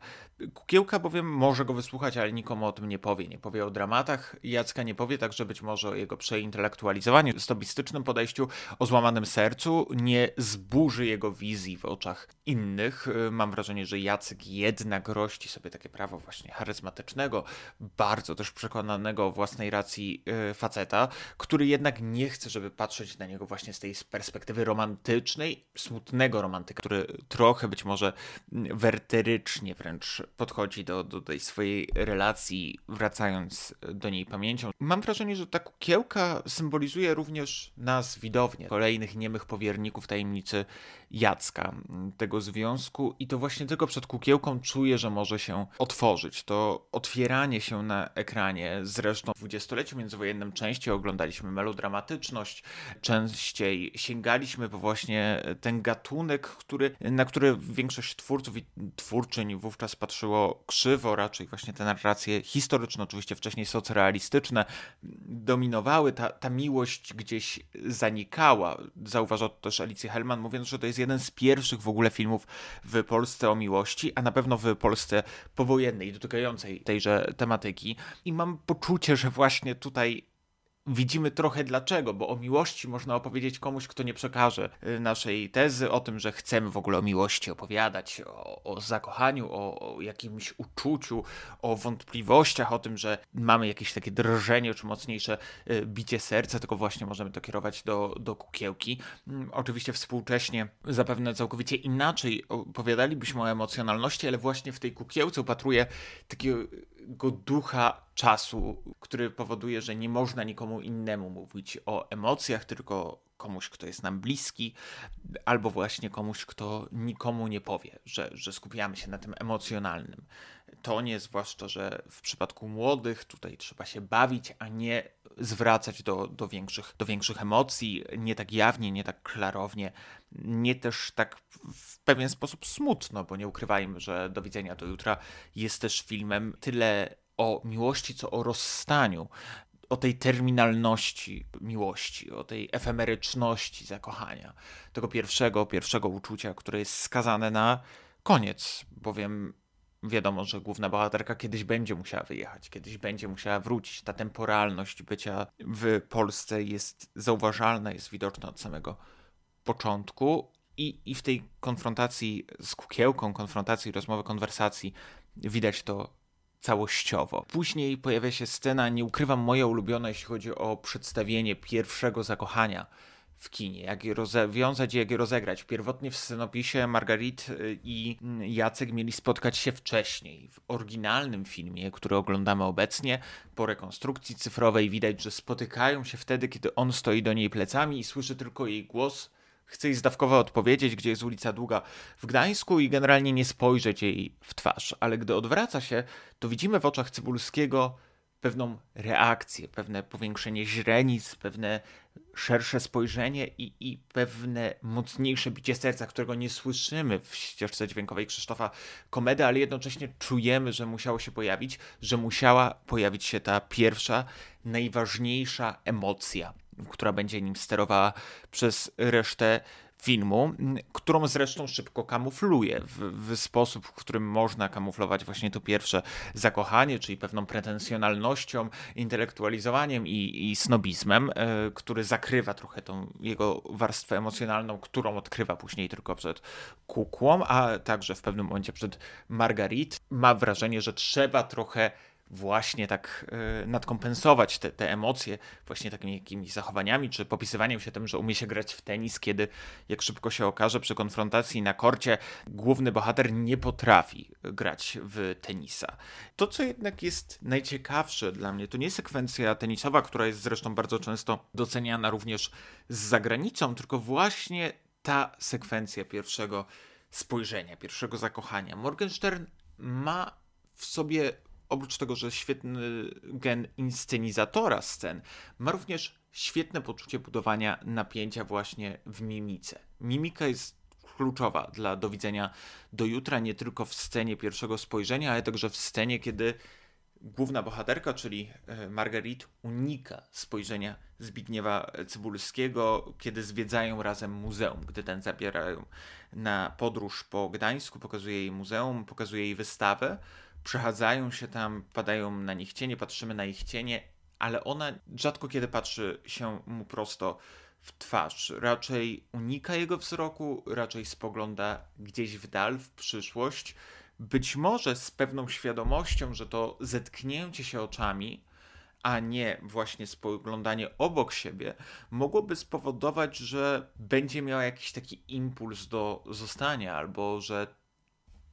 Kukiełka bowiem może go wysłuchać, ale nikomu o tym nie powie. Nie powie o dramatach Jacka, nie powie także być może o jego przeintelektualizowaniu, stobistycznym podejściu, o złamanym sercu, nie zburzy jego wizji w oczach innych. Mam wrażenie, że Jacek jednak rości sobie takie prawo właśnie charyzmatycznego, bardzo też przekonanego o własnej racji e, faceta, który jednak nie chce, żeby patrzeć na niego właśnie z tej perspektywy romantycznej, smutnego romantyka, który trochę być może werterycznie wręcz podchodzi do, do tej swojej relacji, wracając do niej pamięcią. Mam wrażenie, że ta kukiełka symbolizuje również nas, widownie, kolejnych niemych powierników tajemnicy Jacka, tego związku i to właśnie tylko przed kukiełką czuję, że może się otworzyć. To otwieranie się na ekranie, zresztą w dwudziestoleciu międzywojennym częściej oglądaliśmy melodramatyczność, częściej sięgaliśmy po właśnie ten gatunek, który, na który większość twórców i twórczyń wówczas patrzyło krzywo, raczej właśnie te narracje historyczne, oczywiście wcześniej socrealistyczne, dominowały, ta, ta miłość gdzieś zanikała. Zauważał to też Alicja Hellman, mówiąc, że to jest jeden z pierwszych w ogóle filmów w Polsce o miłości, a na pewno w Polsce powojennej, dotykającej tejże tematyki. I mam poczucie, że właśnie tutaj widzimy trochę dlaczego, bo o miłości można opowiedzieć komuś, kto nie przekaże y, naszej tezy o tym, że chcemy w ogóle o miłości opowiadać, o, o zakochaniu, o, o, jakimś uczuciu, o wątpliwościach, o tym, że mamy jakieś takie drżenie czy mocniejsze y, bicie serca, tylko właśnie możemy to kierować do, do kukiełki. Mm, oczywiście współcześnie zapewne całkowicie inaczej opowiadalibyśmy o emocjonalności, ale właśnie w tej kukiełce upatruję takiego ducha czasu, który powoduje, że nie można nikomu innemu mówić o emocjach, tylko komuś, kto jest nam bliski, albo właśnie komuś, kto nikomu nie powie, że, że skupiamy się na tym emocjonalnym tonie, zwłaszcza, że w przypadku młodych tutaj trzeba się bawić, a nie zwracać do, do, większych, do większych emocji, nie tak jawnie, nie tak klarownie, nie też tak w pewien sposób smutno, bo nie ukrywajmy, że Do widzenia do jutra jest też filmem tyle o miłości, co o rozstaniu o tej terminalności miłości, o tej efemeryczności zakochania, tego pierwszego, pierwszego uczucia, które jest skazane na koniec, bowiem wiadomo, że główna bohaterka kiedyś będzie musiała wyjechać, kiedyś będzie musiała wrócić. Ta temporalność bycia w Polsce jest zauważalna, jest widoczna od samego początku. I, I w tej konfrontacji z kukiełką, konfrontacji, rozmowy, konwersacji widać to całościowo. Później pojawia się scena, nie ukrywam, moja ulubiona, jeśli chodzi o przedstawienie pierwszego zakochania w kinie, jak je rozwiązać i jak je rozegrać. Pierwotnie w scenopisie Margarit y, i Jacek mieli spotkać się wcześniej. W oryginalnym filmie, który oglądamy obecnie, po rekonstrukcji cyfrowej widać, że spotykają się wtedy, kiedy on stoi do niej plecami i słyszy tylko jej głos. Chce jej zdawkowo odpowiedzieć, gdzie jest ulica Długa w Gdańsku i generalnie nie spojrzeć jej w twarz. Ale gdy odwraca się, to widzimy w oczach Cybulskiego pewną reakcję, pewne powiększenie źrenic, pewne szersze spojrzenie i, i pewne mocniejsze bicie serca, którego nie słyszymy w ścieżce dźwiękowej Krzysztofa Komedy, ale jednocześnie czujemy, że musiało się pojawić, że musiała pojawić się ta pierwsza, najważniejsza emocja, która będzie nim sterowała przez resztę filmu, którą zresztą szybko kamufluje w, w, sposób, w którym można kamuflować właśnie to pierwsze zakochanie, czyli pewną pretensjonalnością, intelektualizowaniem i, i snobizmem, e, który zakrywa trochę tą jego warstwę emocjonalną, którą odkrywa później tylko przed kukłą, a także w pewnym momencie przed Margarit. Ma wrażenie, że trzeba trochę właśnie tak y, nadkompensować te, te emocje właśnie takimi jakimiś zachowaniami, czy popisywaniem się tym, że umie się grać w tenis, kiedy jak szybko się okaże przy konfrontacji na korcie główny bohater nie potrafi grać w tenisa. To, co jednak jest najciekawsze dla mnie, to nie sekwencja tenisowa, która jest zresztą bardzo często doceniana również z zagranicą, tylko właśnie ta sekwencja pierwszego spojrzenia, pierwszego zakochania. Morgenstern ma w sobie oprócz tego, że świetny gen inscenizatora scen, ma również świetne poczucie budowania napięcia właśnie w mimice. Mimika jest kluczowa dla do widzenia do jutra, nie tylko w scenie pierwszego spojrzenia, ale także w scenie, kiedy główna bohaterka, czyli e, Margarit, unika spojrzenia Zbigniewa Cybulskiego, kiedy zwiedzają razem muzeum, gdy ten zabierają na podróż po Gdańsku, pokazuje jej muzeum, pokazuje jej wystawę, przechadzają się tam, padają na nich cienie, patrzymy na ich cienie, ale ona rzadko kiedy patrzy się mu prosto w twarz. Raczej unika jego wzroku, raczej spogląda gdzieś w dal, w przyszłość. Być może z pewną świadomością, że to zetknięcie się oczami, a nie właśnie spoglądanie obok siebie, mogłoby spowodować, że będzie miała jakiś taki impuls do zostania, albo że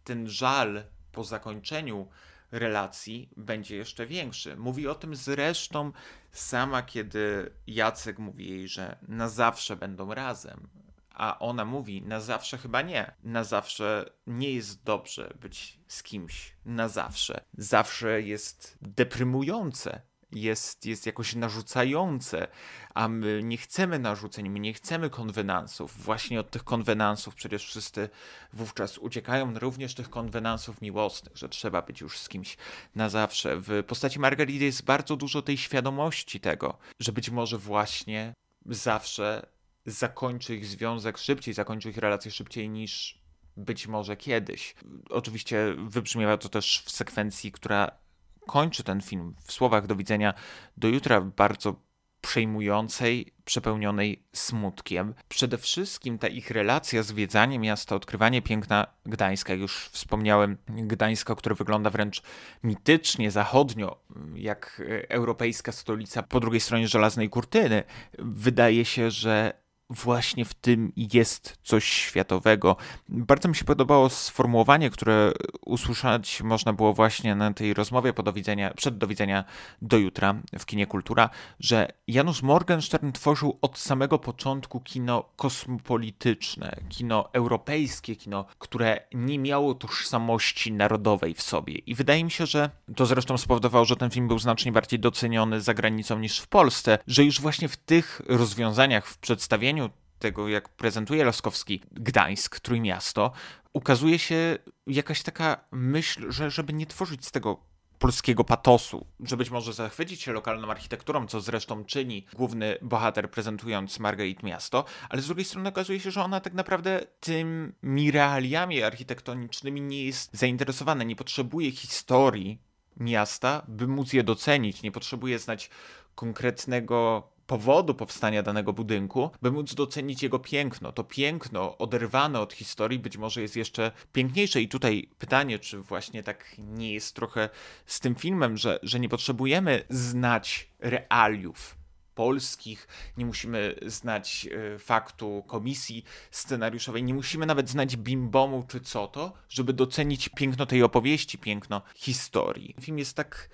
ten żal po zakończeniu relacji będzie jeszcze większy. Mówi o tym zresztą sama, kiedy Jacek mówi jej, że na zawsze będą razem. A ona mówi, na zawsze chyba nie. Na zawsze nie jest dobrze być z kimś. Na zawsze. Zawsze jest deprymujące jest, jest jakoś narzucające, a my nie chcemy narzuceń, my nie chcemy konwenansów. Właśnie od tych konwenansów przecież wszyscy wówczas uciekają, również tych konwenansów miłosnych, że trzeba być już z kimś na zawsze. W postaci Margarity jest bardzo dużo tej świadomości tego, że być może właśnie zawsze zakończy ich związek szybciej, zakończy ich relację szybciej niż być może kiedyś. Oczywiście wybrzmiewa to też w sekwencji, która kończy ten film w słowach do widzenia do jutra bardzo przejmującej, przepełnionej smutkiem. Przede wszystkim ta ich relacja, zwiedzanie miasta, odkrywanie piękna Gdańska, już wspomniałem, Gdańska, które wygląda wręcz mitycznie, zachodnio, jak europejska stolica po drugiej stronie żelaznej kurtyny. Wydaje się, że właśnie w tym jest coś światowego. Bardzo mi się podobało sformułowanie, które usłyszeć można było właśnie na tej rozmowie po do widzenia, przed do widzenia do jutra w kinie Kultura, że Janusz Morgenstern tworzył od samego początku kino kosmopolityczne, kino europejskie, kino, które nie miało tożsamości narodowej w sobie. I wydaje mi się, że to zresztą spowodowało, że ten film był znacznie bardziej doceniony za granicą niż w Polsce, że już właśnie w tych rozwiązaniach, w przedstawieniu tego, jak prezentuje Laskowski Gdańsk, Trójmiasto, ukazuje się jakaś taka myśl, że żeby nie tworzyć z tego polskiego patosu, że być może zachwycić się lokalną architekturą, co zresztą czyni główny bohater prezentując Margaret Miasto, ale z drugiej strony okazuje się, że ona tak naprawdę tymi realiami architektonicznymi nie jest zainteresowana, nie potrzebuje historii miasta, by móc je docenić, nie potrzebuje znać konkretnego powodu powstania danego budynku, by móc docenić jego piękno. To piękno oderwane od historii być może jest jeszcze piękniejsze. I tutaj pytanie, czy właśnie tak nie jest trochę z tym filmem, że, że nie potrzebujemy znać realiów polskich, nie musimy znać y, faktu komisji scenariuszowej, nie musimy nawet znać bimbomu czy co to, żeby docenić piękno tej opowieści, piękno historii. Film jest tak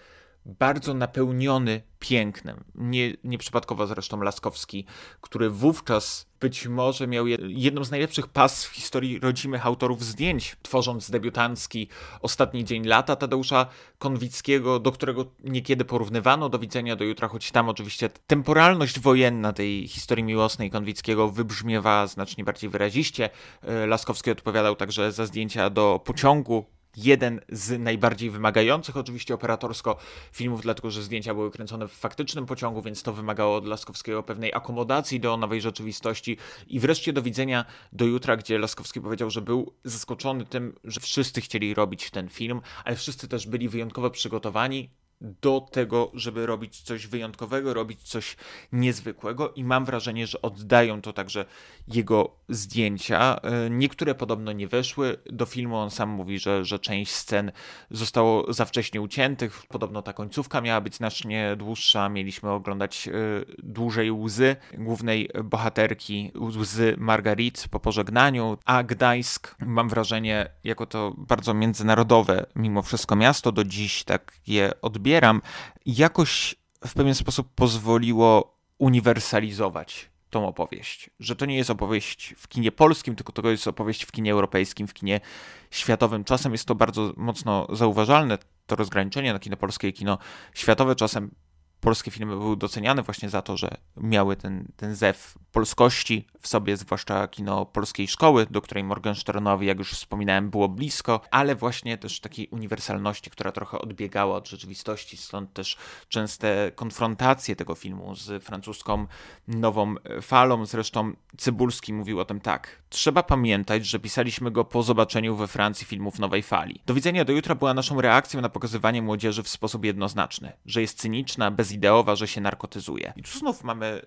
bardzo napełniony pięknem. Nie, nieprzypadkowo zresztą Laskowski, który wówczas być może miał jedną z najlepszych pas w historii rodzimych autorów zdjęć, tworząc debiutancki Ostatni Dzień Lata Tadeusza Konwickiego, do którego niekiedy porównywano do widzenia do jutra, choć tam oczywiście temporalność wojenna tej historii miłosnej Konwickiego wybrzmiewa znacznie bardziej wyraziście. E, Laskowski odpowiadał także za zdjęcia do pociągu jeden z najbardziej wymagających oczywiście operatorsko filmów, dlatego że zdjęcia były kręcone w faktycznym pociągu, więc to wymagało od Laskowskiego pewnej akomodacji do nowej rzeczywistości. I wreszcie do widzenia do jutra, gdzie Laskowski powiedział, że był zaskoczony tym, że wszyscy chcieli robić ten film, ale wszyscy też byli wyjątkowo przygotowani do tego, żeby robić coś wyjątkowego, robić coś niezwykłego i mam wrażenie, że oddają to także jego zdjęcia. E, niektóre podobno nie weszły do filmu, on sam mówi, że, że część scen zostało za wcześnie uciętych, podobno ta końcówka miała być znacznie dłuższa, mieliśmy oglądać e, dłużej łzy głównej bohaterki, łzy Margarit po pożegnaniu, a Gdańsk, mam wrażenie, jako to bardzo międzynarodowe mimo wszystko miasto, do dziś tak je odbiera, jakoś w pewien sposób pozwoliło uniwersalizować tą opowieść. Że to nie jest opowieść w kinie polskim, tylko to jest opowieść w kinie europejskim, w kinie światowym. Czasem jest to bardzo mocno zauważalne, to rozgraniczenie na kino polskie i kino światowe. Czasem polskie filmy były doceniane właśnie za to, że miały ten, ten zew polskości w sobie, zwłaszcza kino polskiej szkoły, do której Morgensternowi, jak już wspominałem, było blisko, ale właśnie też takiej uniwersalności, która trochę odbiegała od rzeczywistości, stąd też częste konfrontacje tego filmu z francuską nową falą. Zresztą Cybulski mówił o tym tak. Trzeba pamiętać, że pisaliśmy go po zobaczeniu we Francji filmów nowej fali. Do widzenia do jutra była naszą reakcją na pokazywanie młodzieży w sposób jednoznaczny, że jest cyniczna, bezideowa, że się narkotyzuje. I tu znów mamy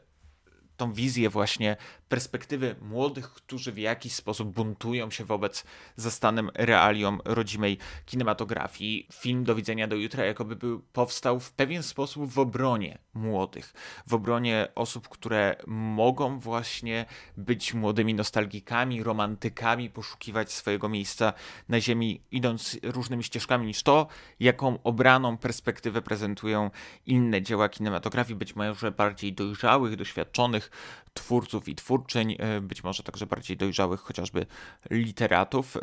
tą wizję właśnie perspektywy młodych, którzy w jakiś sposób buntują się wobec zastanym realiom rodzimej kinematografii. Film Do widzenia do jutra jakoby był, powstał w pewien sposób w obronie młodych, w obronie osób, które mogą właśnie być młodymi nostalgikami, romantykami, poszukiwać swojego miejsca na ziemi, idąc różnymi ścieżkami niż to, jaką obraną perspektywę prezentują inne dzieła kinematografii, być może bardziej dojrzałych, doświadczonych twórców i twórczyń, e, być może także bardziej dojrzałych chociażby literatów. E,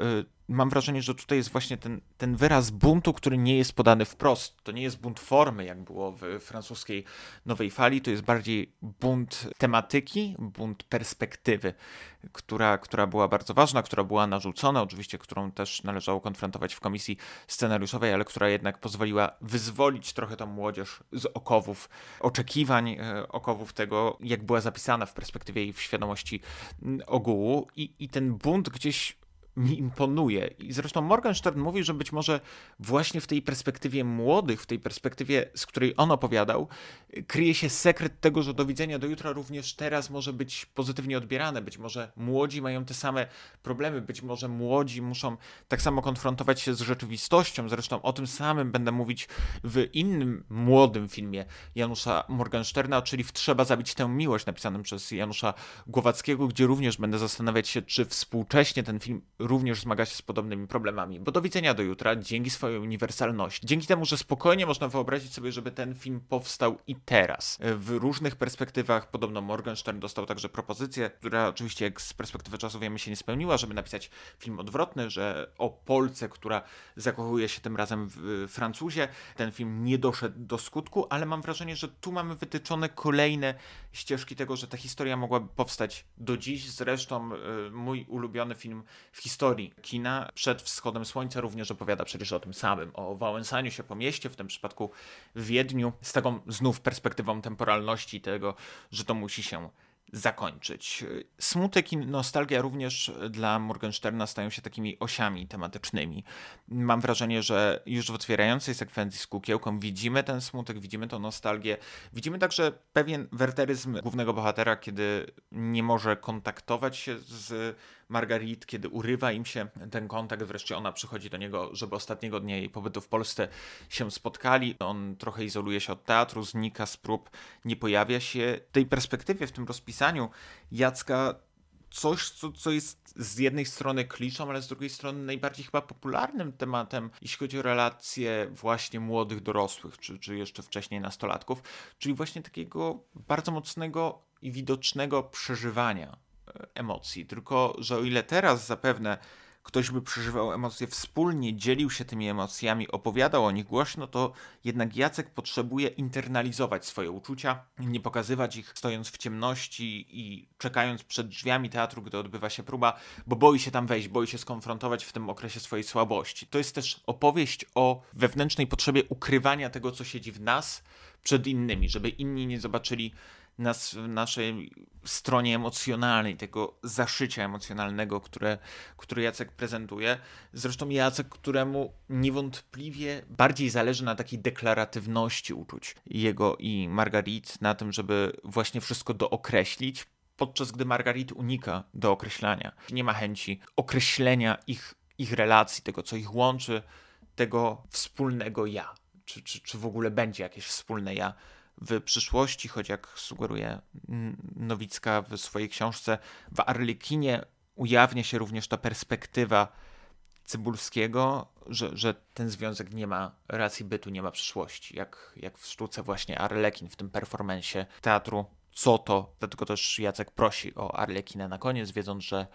mam wrażenie, że tutaj jest właśnie ten, ten wyraz buntu, który nie jest podany wprost. To nie jest bunt formy, jak było w francuskiej nowej fali, to jest bardziej bunt tematyki, bunt perspektywy, która, która była bardzo ważna, która była narzucona, oczywiście, którą też należało konfrontować w komisji scenariuszowej, ale która jednak pozwoliła wyzwolić trochę tą młodzież z okowów oczekiwań, e, okowów tego, jak była zapisana w perspektywie i w świadomości ogółu. I, i ten bunt gdzieś mi imponuje. I zresztą Morgenstern mówi, że być może właśnie w tej perspektywie młodych, w tej perspektywie, z której on opowiadał, kryje się sekret tego, że do widzenia do jutra również teraz może być pozytywnie odbierane. Być może młodzi mają te same problemy, być może młodzi muszą tak samo konfrontować się z rzeczywistością. Zresztą o tym samym będę mówić w innym młodym filmie Janusza Morgensterna, czyli w Trzeba zabić tę miłość, napisanym przez Janusza Głowackiego, gdzie również będę zastanawiać się, czy współcześnie ten film również zmaga się z podobnymi problemami. Bo do widzenia do jutra, dzięki swojej uniwersalności, dzięki temu, że spokojnie można wyobrazić sobie, żeby ten film powstał i teraz. W różnych perspektywach, podobno Morgenstern dostał także propozycję, która oczywiście jak z perspektywy czasu wiemy się nie spełniła, żeby napisać film odwrotny, że o Polce, która zakochuje się tym razem w Francuzie. Ten film nie doszedł do skutku, ale mam wrażenie, że tu mamy wytyczone kolejne ścieżki tego, że ta historia mogłaby powstać do dziś. Zresztą y, mój ulubiony film w historii kina przed wschodem słońca również opowiada przecież o tym samym, o wałęsaniu się po mieście, w tym przypadku w Wiedniu, z taką znów perspektywą temporalności tego, że to musi się zakończyć. Smutek i nostalgia również dla Morgensterna stają się takimi osiami tematycznymi. Mam wrażenie, że już w otwierającej sekwencji z kukiełką widzimy ten smutek, widzimy tę nostalgię, widzimy także pewien werteryzm głównego bohatera, kiedy nie może kontaktować się z Margarit, kiedy urywa im się ten kontakt, wreszcie ona przychodzi do niego, żeby ostatniego dnia jej pobytu w Polsce się spotkali. On trochę izoluje się od teatru, znika z prób, nie pojawia się. W tej perspektywie, w tym rozpisaniu Jacka coś, co, co jest z jednej strony kliszą, ale z drugiej strony najbardziej chyba popularnym tematem, jeśli chodzi o relacje właśnie młodych dorosłych, czy, czy jeszcze wcześniej nastolatków, czyli właśnie takiego bardzo mocnego i widocznego przeżywania emocji. Tylko, że o ile teraz zapewne ktoś by przeżywał emocje wspólnie, dzielił się tymi emocjami, opowiadał o nich głośno, to jednak Jacek potrzebuje internalizować swoje uczucia, nie pokazywać ich stojąc w ciemności i czekając przed drzwiami teatru, gdy odbywa się próba, bo boi się tam wejść, boi się skonfrontować w tym okresie swojej słabości. To jest też opowieść o wewnętrznej potrzebie ukrywania tego, co siedzi w nas przed innymi, żeby inni nie zobaczyli nas w naszej stronie emocjonalnej, tego zaszycia emocjonalnego, które, które Jacek prezentuje. Zresztą Jacek, któremu niewątpliwie bardziej zależy na takiej deklaratywności uczuć jego i Margarit, na tym, żeby właśnie wszystko dookreślić, podczas gdy Margarit unika do określania. Nie ma chęci określenia ich, ich relacji, tego, co ich łączy, tego wspólnego ja. Czy, czy, czy w ogóle będzie jakieś wspólne ja w przyszłości, choć jak sugeruje Nowicka w swojej książce, w Arlekinie ujawnia się również ta perspektywa Cybulskiego, że, że ten związek nie ma racji bytu, nie ma przyszłości. Jak, jak w sztuce właśnie Arlekin, w tym performensie teatru Co to? Dlatego też Jacek prosi o Arlekinę na koniec, wiedząc, że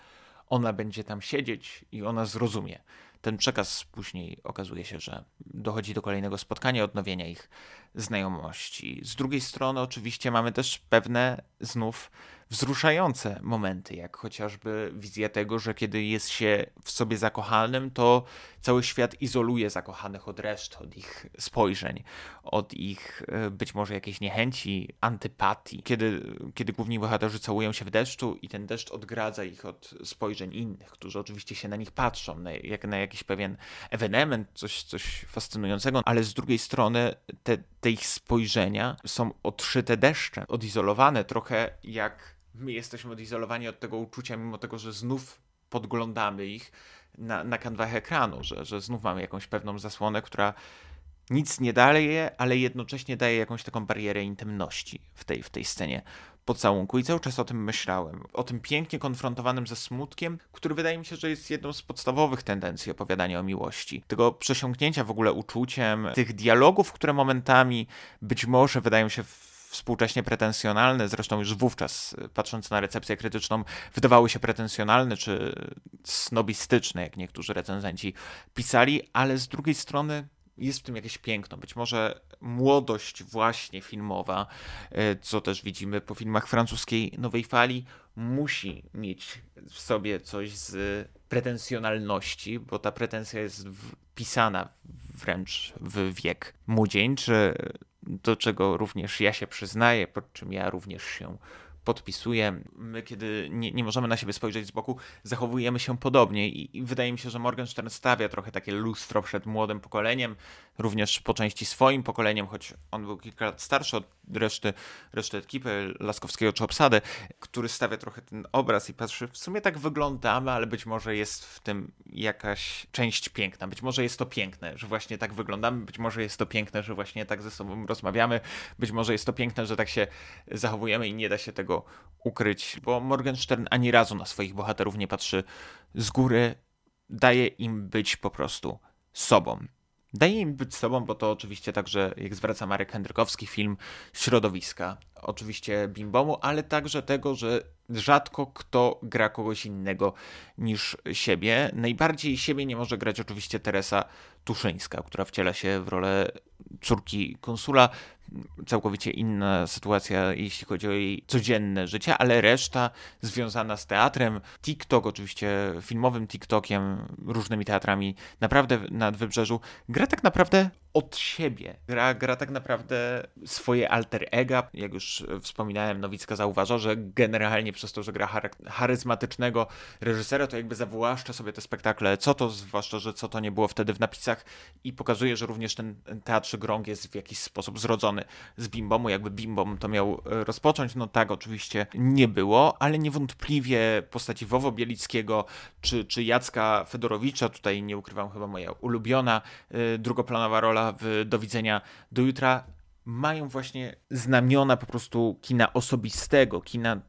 ona będzie tam siedzieć i ona zrozumie ten przekaz później okazuje się, że dochodzi do kolejnego spotkania, odnowienia ich znajomości. Z drugiej strony, oczywiście, mamy też pewne znów wzruszające momenty, jak chociażby wizja tego, że kiedy jest się w sobie zakochanym, to cały świat izoluje zakochanych od reszty, od ich spojrzeń, od ich e, być może jakiejś niechęci, antypatii. Kiedy, kiedy główni bohaterzy całują się w deszczu i ten deszcz odgradza ich od spojrzeń innych, którzy oczywiście się na nich patrzą, na, jak na jakiś pewien ewenement, coś, coś fascynującego, ale z drugiej strony te, te ich spojrzenia są odszyte deszczem, odizolowane trochę jak my jesteśmy odizolowani od tego uczucia, mimo tego, że znów podglądamy ich na, na kanwach ekranu, że, że znów mamy jakąś pewną zasłonę, która nic nie daje, ale jednocześnie daje jakąś taką barierę intymności w tej, w tej scenie pocałunku. I cały czas o tym myślałem. O tym pięknie konfrontowanym ze smutkiem, który wydaje mi się, że jest jedną z podstawowych tendencji opowiadania o miłości. Tego przesiąknięcia w ogóle uczuciem, tych dialogów, które momentami być może wydają się współcześnie pretensjonalne, zresztą już wówczas, patrząc na recepcję krytyczną, wydawały się pretensjonalne czy snobistyczne, jak niektórzy recenzenci pisali, ale z drugiej strony jest w tym jakieś piękno. Być może młodość właśnie filmowa, e, co też widzimy po filmach francuskiej nowej fali, musi mieć w sobie coś z pretensjonalności, bo ta pretensja jest wpisana wręcz w wiek młodzieńczy, do czego również ja się przyznaję, pod czym ja również się podpisuje. My, kiedy nie, nie możemy na siebie spojrzeć z boku, zachowujemy się podobnie i, i wydaje mi się, że Morgenstern stawia trochę takie lustro przed młodym pokoleniem, również po części swoim pokoleniem, choć on był kilka lat starszy od reszty, reszty ekipy Laskowskiego czy obsady, który stawia trochę ten obraz i patrzy, w sumie tak wyglądamy, ale być może jest w tym jakaś część piękna. Być może jest to piękne, że właśnie tak wyglądamy, być może jest to piękne, że właśnie tak ze sobą rozmawiamy, być może jest to piękne, że tak się zachowujemy i nie da się tego ukryć, bo Morgenstern ani razu na swoich bohaterów nie patrzy z góry, daje im być po prostu sobą. Daje im być sobą, bo to oczywiście także, jak zwraca Marek Hendrykowski, film środowiska. Oczywiście bimbomu, ale także tego, że rzadko kto gra kogoś innego niż siebie. Najbardziej siebie nie może grać oczywiście Teresa Tuszyńska, która wciela się w rolę córki konsula. Całkowicie inna sytuacja, jeśli chodzi o jej codzienne życie, ale reszta związana z teatrem, TikTok, oczywiście filmowym TikTokiem, różnymi teatrami, naprawdę nad wybrzeżu, gra tak naprawdę od siebie. Gra, gra tak naprawdę swoje alter ega. Jak już wspominałem, Nowicka zauważa, że generalnie przez to, że gra charyzmatycznego reżysera, to jakby zawłaszcza sobie te spektakle. Co to, zwłaszcza, że co to nie było wtedy w napisach i pokazuje, że również ten teatr grąg jest w jakiś sposób zrodzony z Bimbomu. Jakby Bimbom to miał e, rozpocząć, no tak, oczywiście nie było, ale niewątpliwie postaci Wowo Bielickiego czy, czy Jacka Fedorowicza, tutaj nie ukrywam chyba moja ulubiona yy, drugoplanowa rola w Do widzenia do jutra, mają właśnie znamiona po prostu kina osobistego, kina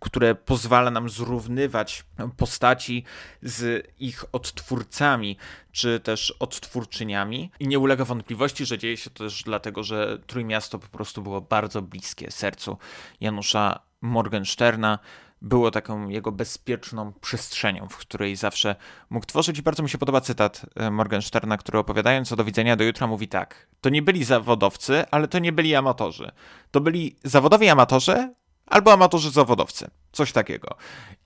które pozwala nam zrównywać postaci z ich odtwórcami, czy też odtwórczyniami. I nie ulega wątpliwości, że dzieje się to też dlatego, że Trójmiasto po prostu było bardzo bliskie sercu Janusza Morgensterna. Było taką jego bezpieczną przestrzenią, w której zawsze mógł tworzyć. I bardzo mi się podoba cytat e, Morgensterna, który opowiadając o do widzenia do jutra mówi tak. To nie byli zawodowcy, ale to nie byli amatorzy. To byli zawodowi amatorzy, albo amatorzy zawodowcy. Coś takiego.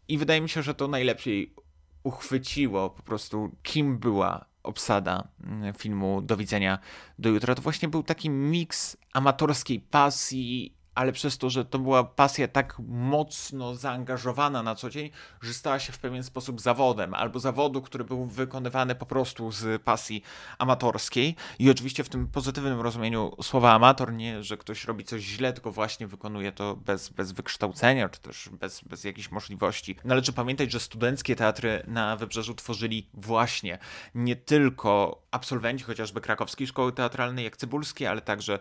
I wydaje mi się, że to najlepiej uchwyciło po prostu, kim była obsada mm, filmu Do widzenia do jutra. To właśnie był taki miks amatorskiej pasji ale przez to, że to była pasja tak mocno zaangażowana na co dzień, że stała się w pewien sposób zawodem, albo zawodu, który był wykonywany po prostu z pasji amatorskiej. I oczywiście w tym pozytywnym rozumieniu słowa amator, nie, że ktoś robi coś źle, tylko właśnie wykonuje to bez, bez wykształcenia, czy też bez, bez jakichś możliwości. Należy pamiętać, że studenckie teatry na Wybrzeżu tworzyli właśnie nie tylko absolwenci chociażby krakowskiej szkoły teatralnej, jak Cybulskiej, ale także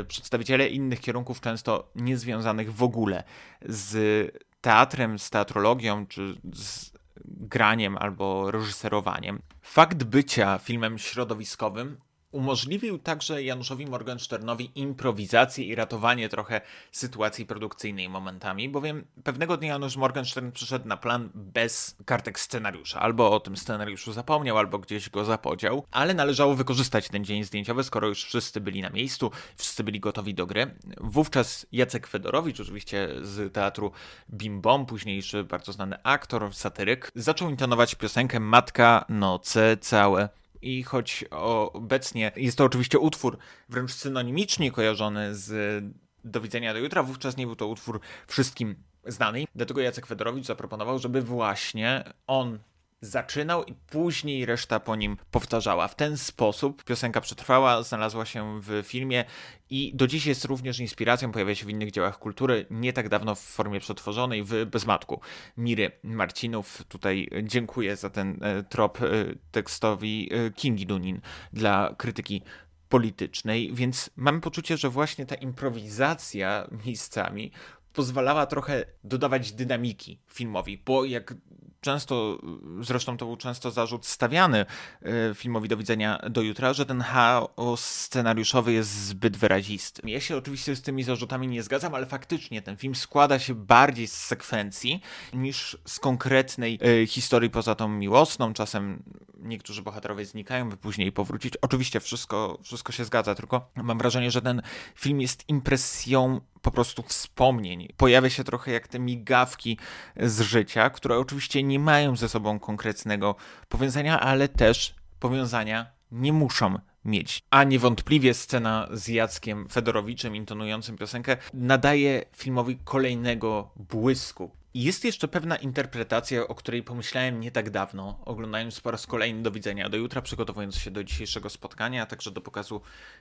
y, przedstawiciele innych kierunków często często niezwiązanych w ogóle z teatrem, z teatrologią czy z graniem albo reżyserowaniem. Fakt bycia filmem środowiskowym Umożliwił także Januszowi Morgensternowi improwizację i ratowanie trochę sytuacji produkcyjnej momentami, bowiem pewnego dnia Janusz Morgenstern przyszedł na plan bez kartek scenariusza. Albo o tym scenariuszu zapomniał, albo gdzieś go zapodział, ale należało wykorzystać ten dzień zdjęciowy, skoro już wszyscy byli na miejscu, wszyscy byli gotowi do gry. Wówczas Jacek Fedorowicz, oczywiście z teatru Bim Bom, późniejszy bardzo znany aktor, satyryk, zaczął intonować piosenkę Matka, noce całe i choć obecnie jest to oczywiście utwór wręcz synonimicznie kojarzony z Do widzenia do jutra, wówczas nie był to utwór wszystkim znany. Dlatego Jacek Fedorowicz zaproponował, żeby właśnie on zaczynał i później reszta po nim powtarzała. W ten sposób piosenka przetrwała, znalazła się w filmie i do dziś jest również inspiracją, pojawia się w innych dziełach kultury, nie tak dawno w formie przetworzonej w Bezmatku. Miry Marcinów, tutaj dziękuję za ten e, trop e, tekstowi e, Kingi Dunin dla krytyki politycznej, więc mamy poczucie, że właśnie ta improwizacja miejscami pozwalała trochę dodawać dynamiki filmowi, bo jak często, zresztą to był często zarzut stawiany e, filmowi do widzenia do jutra, że ten chaos scenariuszowy jest zbyt wyrazisty. Ja się oczywiście z tymi zarzutami nie zgadzam, ale faktycznie ten film składa się bardziej z sekwencji niż z konkretnej e, historii poza tą miłosną. Czasem niektórzy bohaterowie znikają, by później powrócić. Oczywiście wszystko, wszystko się zgadza, tylko mam wrażenie, że ten film jest impresją po prostu wspomnień. Pojawia się trochę jak te migawki z życia, które oczywiście nie mają ze sobą konkretnego powiązania, ale też powiązania nie muszą mieć. A niewątpliwie scena z Jackiem Fedorowiczem intonującym piosenkę nadaje filmowi kolejnego błysku. Jest jeszcze pewna interpretacja, o której pomyślałem nie tak dawno, oglądając po raz kolejny do widzenia do jutra, przygotowując się do dzisiejszego spotkania, a także do pokazu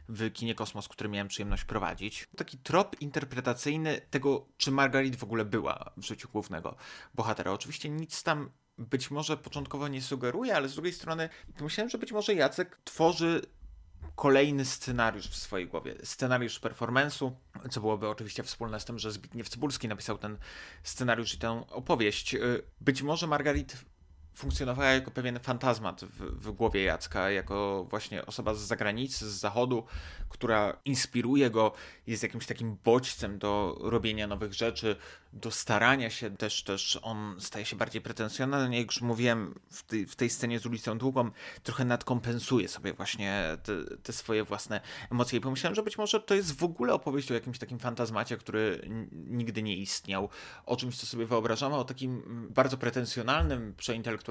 w kinie Kosmos, który miałem przyjemność prowadzić. Taki trop interpretacyjny tego, czy Margarit w ogóle była w życiu głównego bohatera. Oczywiście nic tam być może początkowo nie sugeruje, ale z drugiej strony pomyślałem, że być może Jacek tworzy kolejny scenariusz w swojej głowie. Scenariusz performance'u, co byłoby oczywiście wspólne z tym, że Zbigniew Cybulski napisał ten scenariusz i tę opowieść. Y, być może Margarit funkcjonowała jako pewien fantazmat w, w, głowie Jacka, jako właśnie osoba z zagranicy, z zachodu, która inspiruje go, jest jakimś takim bodźcem do robienia nowych rzeczy, do starania się też, też on staje się bardziej pretensjonalny, jak już mówiłem w tej, w tej scenie z ulicą Długą, trochę nadkompensuje sobie właśnie te, te, swoje własne emocje. I pomyślałem, że być może to jest w ogóle opowieść o jakimś takim fantazmacie, który nigdy nie istniał, o czymś, co sobie wyobrażamy, o takim bardzo pretensjonalnym,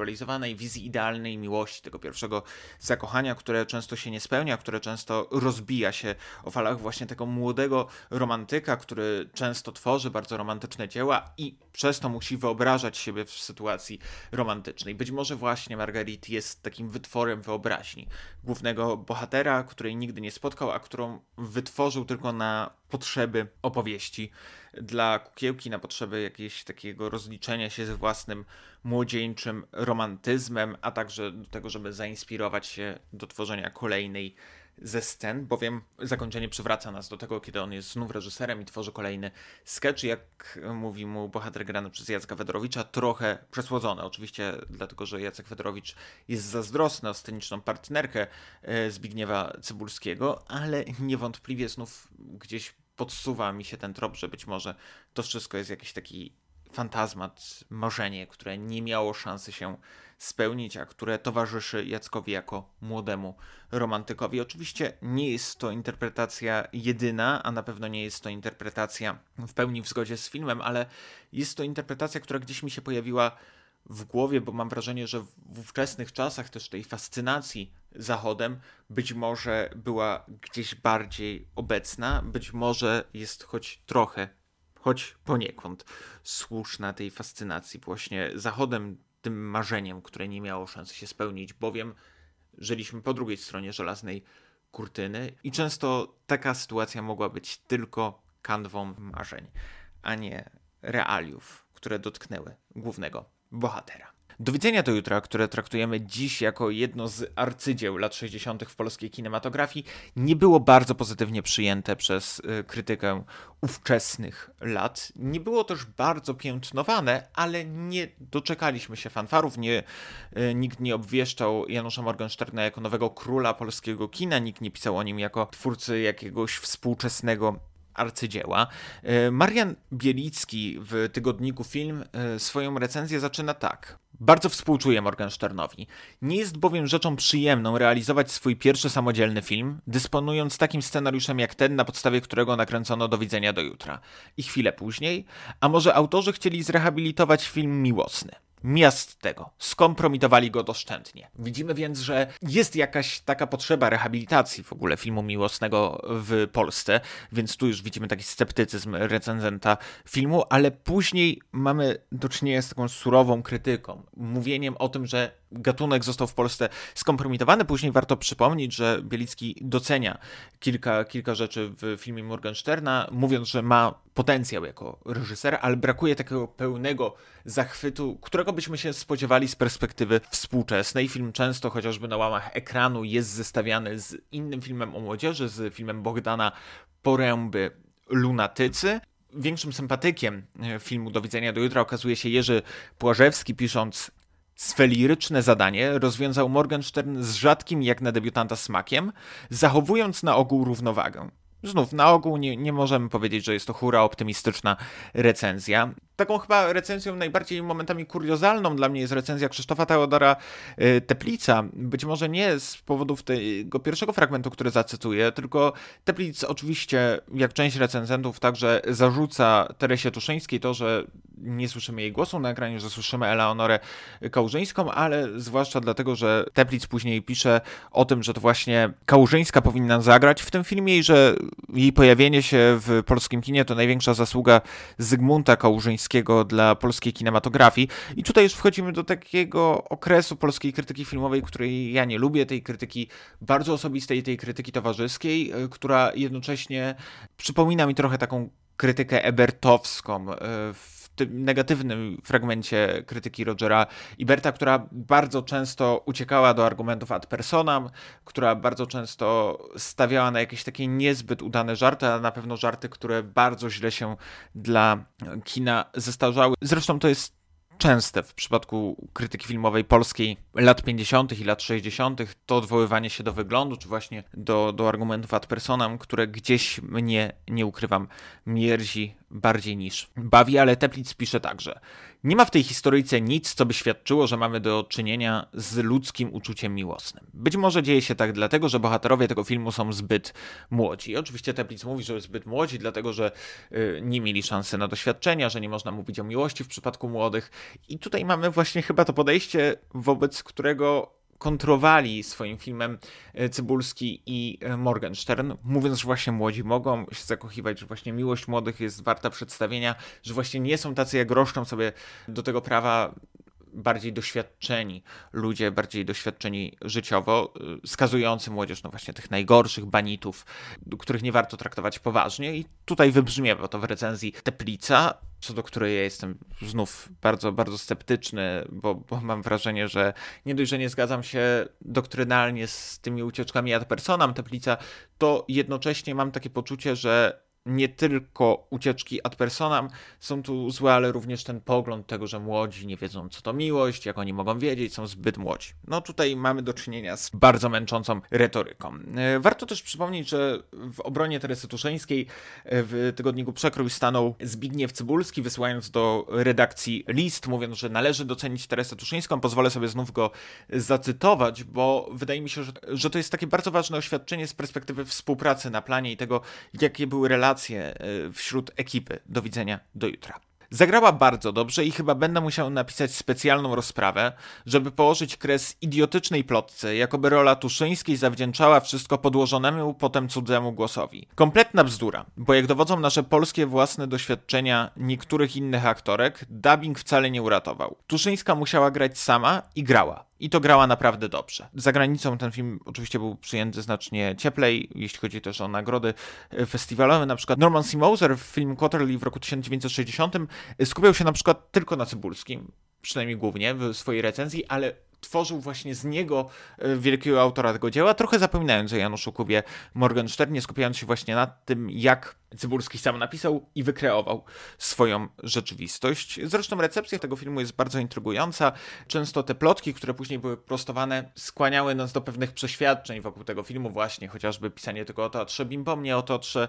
przeintelektualizowanej wizji idealnej miłości, tego pierwszego zakochania, które często się nie spełnia, które często rozbija się o falach właśnie tego młodego romantyka, który często tworzy bardzo romantyczne dzieła i przez to musi wyobrażać siebie w sytuacji romantycznej. Być może właśnie Margarit jest takim wytworem wyobraźni głównego bohatera, której nigdy nie spotkał, a którą wytworzył tylko na potrzeby opowieści dla kukiełki, na potrzeby jakiegoś takiego rozliczenia się ze własnym młodzieńczym romantyzmem, a także do tego, żeby zainspirować się do tworzenia kolejnej ze scen, bowiem zakończenie przywraca nas do tego, kiedy on jest znów reżyserem i tworzy kolejny sketch, jak mówi mu bohater grany przez Jacka Fedorowicza, trochę przesłodzony. Oczywiście dlatego, że Jacek Fedorowicz jest zazdrosny o sceniczną partnerkę e, Zbigniewa Cybulskiego, ale niewątpliwie znów gdzieś podsuwa mi się ten trop, że być może to wszystko jest jakiś taki fantazmat, marzenie, które nie miało szansy się spełnić, a które towarzyszy Jackowi jako młodemu romantykowi. Oczywiście nie jest to interpretacja jedyna, a na pewno nie jest to interpretacja w pełni w zgodzie z filmem, ale jest to interpretacja, która gdzieś mi się pojawiła w głowie, bo mam wrażenie, że w ówczesnych czasach też tej fascynacji Zachodem być może była gdzieś bardziej obecna, być może jest choć trochę, choć poniekąd słuszna tej fascynacji właśnie Zachodem, tym marzeniem, które nie miało szansy się spełnić, bowiem żyliśmy po drugiej stronie żelaznej kurtyny i często taka sytuacja mogła być tylko kanwą marzeń, a nie realiów, które dotknęły głównego bohatera. Do widzenia do jutra, które traktujemy dziś jako jedno z arcydzieł lat 60. w polskiej kinematografii, nie było bardzo pozytywnie przyjęte przez y, krytykę ówczesnych lat. Nie było też bardzo piętnowane, ale nie doczekaliśmy się fanfarów. Nie, y, nikt nie obwieszczał Janusza Morgensterna jako nowego króla polskiego kina, nikt nie pisał o nim jako twórcy jakiegoś współczesnego arcydzieła. Y, Marian Bielicki w tygodniku Film swoją recenzję zaczyna tak. Bardzo współczuję Morgensternowi. Nie jest bowiem rzeczą przyjemną realizować swój pierwszy samodzielny film, dysponując takim scenariuszem jak ten, na podstawie którego nakręcono Do widzenia do jutra. I chwilę później, a może autorzy chcieli zrehabilitować film miłosny. Miast tego. Skompromitowali go doszczętnie. Widzimy więc, że jest jakaś taka potrzeba rehabilitacji w ogóle filmu miłosnego w Polsce, więc tu już widzimy taki sceptycyzm recenzenta filmu, ale później mamy do czynienia z taką surową krytyką, mówieniem o tym, że gatunek został w Polsce skompromitowany. Później warto przypomnieć, że Bielicki docenia kilka, kilka rzeczy w filmie Morgensterna, mówiąc, że ma potencjał jako reżyser, ale brakuje takiego pełnego zachwytu, którego byśmy się spodziewali z perspektywy współczesnej. Film często, chociażby na łamach ekranu, jest zestawiany z innym filmem o młodzieży, z filmem Bogdana Poręby Lunatycy. Większym sympatykiem filmu Do widzenia do jutra okazuje się Jerzy Płażewski, pisząc Swe liryczne zadanie rozwiązał Morgenstern z rzadkim jak na debiutanta smakiem, zachowując na ogół równowagę. Znów, na ogół nie, nie możemy powiedzieć, że jest to hura optymistyczna recenzja. Taką chyba recenzją najbardziej momentami kuriozalną dla mnie jest recenzja Krzysztofa Teodora y, Teplica. Być może nie z powodów tego pierwszego fragmentu, który zacytuję, tylko Teplic oczywiście, jak część recenzentów, także zarzuca Teresie Tuszyńskiej to, że nie słyszymy jej głosu na ekranie, że słyszymy Eleonorę Kałużyńską, ale zwłaszcza dlatego, że Teplic później pisze o tym, że to właśnie Kałużyńska powinna zagrać w tym filmie i że jej pojawienie się w polskim kinie to największa zasługa Zygmunta Kałużyńskiego dla polskiej kinematografii. I tutaj już wchodzimy do takiego okresu polskiej krytyki filmowej, której ja nie lubię, tej krytyki bardzo osobistej, tej krytyki towarzyskiej, y, która jednocześnie przypomina mi trochę taką krytykę ebertowską y, w tym negatywnym fragmencie krytyki Rogera Iberta, która bardzo często uciekała do argumentów ad personam, która bardzo często stawiała na jakieś takie niezbyt udane żarty, a na pewno żarty, które bardzo źle się dla kina zestarzały. Zresztą to jest częste w przypadku krytyki filmowej polskiej lat 50. i lat 60. to odwoływanie się do wyglądu, czy właśnie do, do argumentów ad personam, które gdzieś mnie, nie ukrywam, mierzi bardziej niż bawi, ale Teplic pisze także. Nie ma w tej historyjce nic, co by świadczyło, że mamy do czynienia z ludzkim uczuciem miłosnym. Być może dzieje się tak dlatego, że bohaterowie tego filmu są zbyt młodzi. Oczywiście Teplic mówi, że zbyt młodzi, dlatego że y, nie mieli szansy na doświadczenia, że nie można mówić o miłości w przypadku młodych. I tutaj mamy właśnie chyba to podejście, wobec którego kontrowali swoim filmem e, Cybulski i e, Morgenstern, mówiąc, że właśnie młodzi mogą się zakochiwać, że właśnie miłość młodych jest warta przedstawienia, że właśnie nie są tacy jak roszczą sobie do tego prawa bardziej doświadczeni ludzie, bardziej doświadczeni życiowo, y, skazujący młodzież, no właśnie tych najgorszych banitów, których nie warto traktować poważnie. I tutaj wybrzmiewa to w recenzji Teplica, co do której ja jestem znów bardzo, bardzo sceptyczny, bo, bo, mam wrażenie, że nie dość, że nie zgadzam się doktrynalnie z tymi ucieczkami ad personam Teplica, to jednocześnie mam takie poczucie, że nie tylko ucieczki ad personam są tu złe, ale również ten pogląd tego, że młodzi nie wiedzą, co to miłość, jak oni mogą wiedzieć, są zbyt młodzi. No tutaj mamy do czynienia z bardzo męczącą retoryką. E, warto też przypomnieć, że w obronie Teresy Tuszyńskiej e, w tygodniku Przekrój stanął Zbigniew Cybulski, wysyłając do redakcji list, mówiąc, że należy docenić Teresę Tuszyńską. Pozwolę sobie znów go zacytować, bo wydaje mi się, że, że to jest takie bardzo ważne oświadczenie z perspektywy współpracy na planie i tego, jakie były relacje relacje e, wśród ekipy. Do widzenia, do jutra. Zagrała bardzo dobrze i chyba będę musiał napisać specjalną rozprawę, żeby położyć kres idiotycznej plotce, jakoby rola Tuszyńskiej zawdzięczała wszystko podłożonemu potem cudzemu głosowi. Kompletna bzdura, bo jak dowodzą nasze polskie własne doświadczenia niektórych innych aktorek, dubbing wcale nie uratował. Tuszyńska musiała grać sama i grała. I to grała naprawdę dobrze. Za granicą ten film oczywiście był przyjęty znacznie cieplej, jeśli chodzi też o nagrody e, festiwalowe. Na przykład Norman C. Moser w filmie Quarterly w roku 1960 e, skupiał się na przykład tylko na Cybulskim, przynajmniej głównie w swojej recenzji, ale tworzył właśnie z niego e, wielkiego autora tego dzieła, trochę zapominając o Januszu Kubie Morgensternie, skupiając się właśnie na tym, jak Cybulski sam napisał i wykreował swoją rzeczywistość. Zresztą recepcja tego filmu jest bardzo intrygująca. Często te plotki, które później były prostowane, skłaniały nas do pewnych przeświadczeń wokół tego filmu, właśnie chociażby pisanie tylko o teatrze Bimbomnie, o teatrze,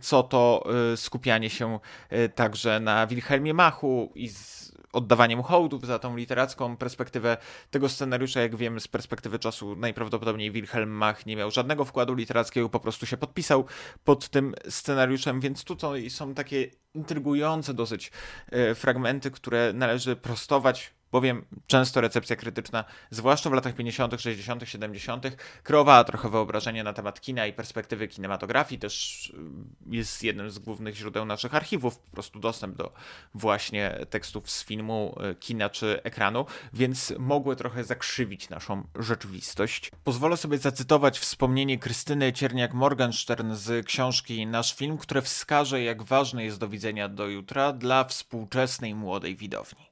co to e, skupianie się e, także na Wilhelmie Machu i z oddawaniem hołdów za tą literacką perspektywę tego scenariusza. Jak wiemy, z perspektywy czasu najprawdopodobniej Wilhelm Mach nie miał żadnego wkładu literackiego, po prostu się podpisał pod tym scenariuszem, więc tutaj są takie intrygujące dosyć e, fragmenty, które należy prostować bowiem często recepcja krytyczna, zwłaszcza w latach 50., 60., 70., kreowała trochę wyobrażenie na temat kina i perspektywy kinematografii. Też y, jest jednym z głównych źródeł naszych archiwów, po prostu dostęp do właśnie tekstów z filmu, y, kina czy ekranu, więc mogły trochę zakrzywić naszą rzeczywistość. Pozwolę sobie zacytować wspomnienie Krystyny Cierniak-Morgenstern z książki Nasz Film, które wskaże, jak ważne jest do widzenia do jutra dla współczesnej młodej widowni.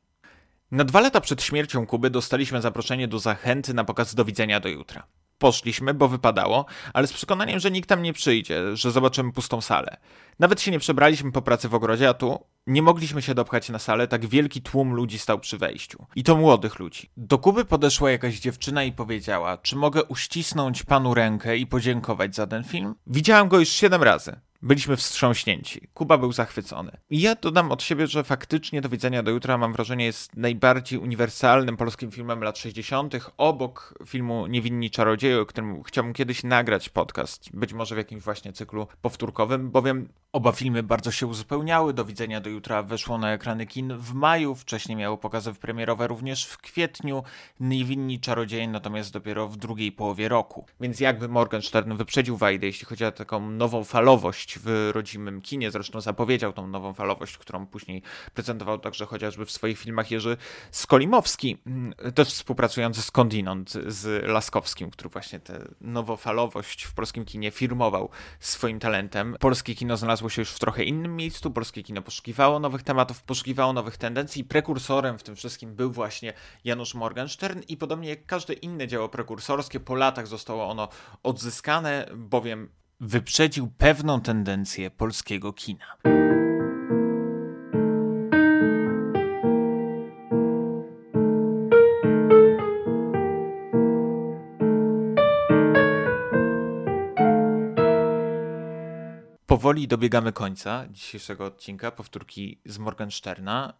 Na dwa lata przed śmiercią Kuby dostaliśmy zaproszenie do zachęty na pokaz do widzenia do jutra. Poszliśmy, bo wypadało, ale z przekonaniem, że nikt tam nie przyjdzie, że zobaczymy pustą salę. Nawet się nie przebraliśmy po pracy w ogrodzie, a tu nie mogliśmy się dopchać na salę, tak wielki tłum ludzi stał przy wejściu. I to młodych ludzi. Do Kuby podeszła jakaś dziewczyna i powiedziała, czy mogę uścisnąć panu rękę i podziękować za ten film? Widziałam go już siedem razy. Byliśmy wstrząśnięci. Kuba był zachwycony. I ja dodam od siebie, że faktycznie Do widzenia do jutra, mam wrażenie, jest najbardziej uniwersalnym polskim filmem lat 60., obok filmu Niewinni Czarodzieje, o którym chciałbym kiedyś nagrać podcast, być może w jakimś właśnie cyklu powtórkowym, bowiem oba filmy bardzo się uzupełniały. Do widzenia do jutra weszło na ekrany kin w maju, wcześniej miało pokazy premierowe również w kwietniu, Niewinni Czarodzieje natomiast dopiero w drugiej połowie roku. Więc jakby Morgenstern wyprzedził Wajdę, jeśli chodzi o taką nową falowość w rodzimym kinie, zresztą zapowiedział tą nową falowość, którą później prezentował także chociażby w swoich filmach Jerzy Skolimowski, mm, też współpracujący skądinąd z Laskowskim, który właśnie tę nowofalowość w polskim kinie firmował swoim talentem. Polskie kino znalazło się już w trochę innym miejscu, polskie kino poszukiwało nowych tematów, poszukiwało nowych tendencji. Prekursorem w tym wszystkim był właśnie Janusz Morgenstern i podobnie jak każde inne dzieło prekursorskie, po latach zostało ono odzyskane, bowiem wyprzedził pewną tendencję polskiego kina. Powoli dobiegamy końca dzisiejszego odcinka, powtórki z Morgensterna.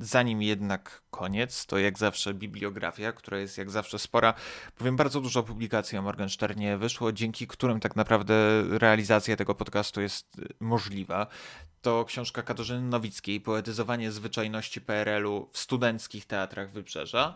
Zanim jednak koniec, to jak zawsze bibliografia, która jest jak zawsze spora. Powiem, bardzo dużo publikacji o Morgensternie wyszło, dzięki którym tak naprawdę realizacja tego podcastu jest możliwa. To książka Katarzyny Nowickiej, Poetyzowanie zwyczajności PRL-u w studenckich teatrach Wybrzeża.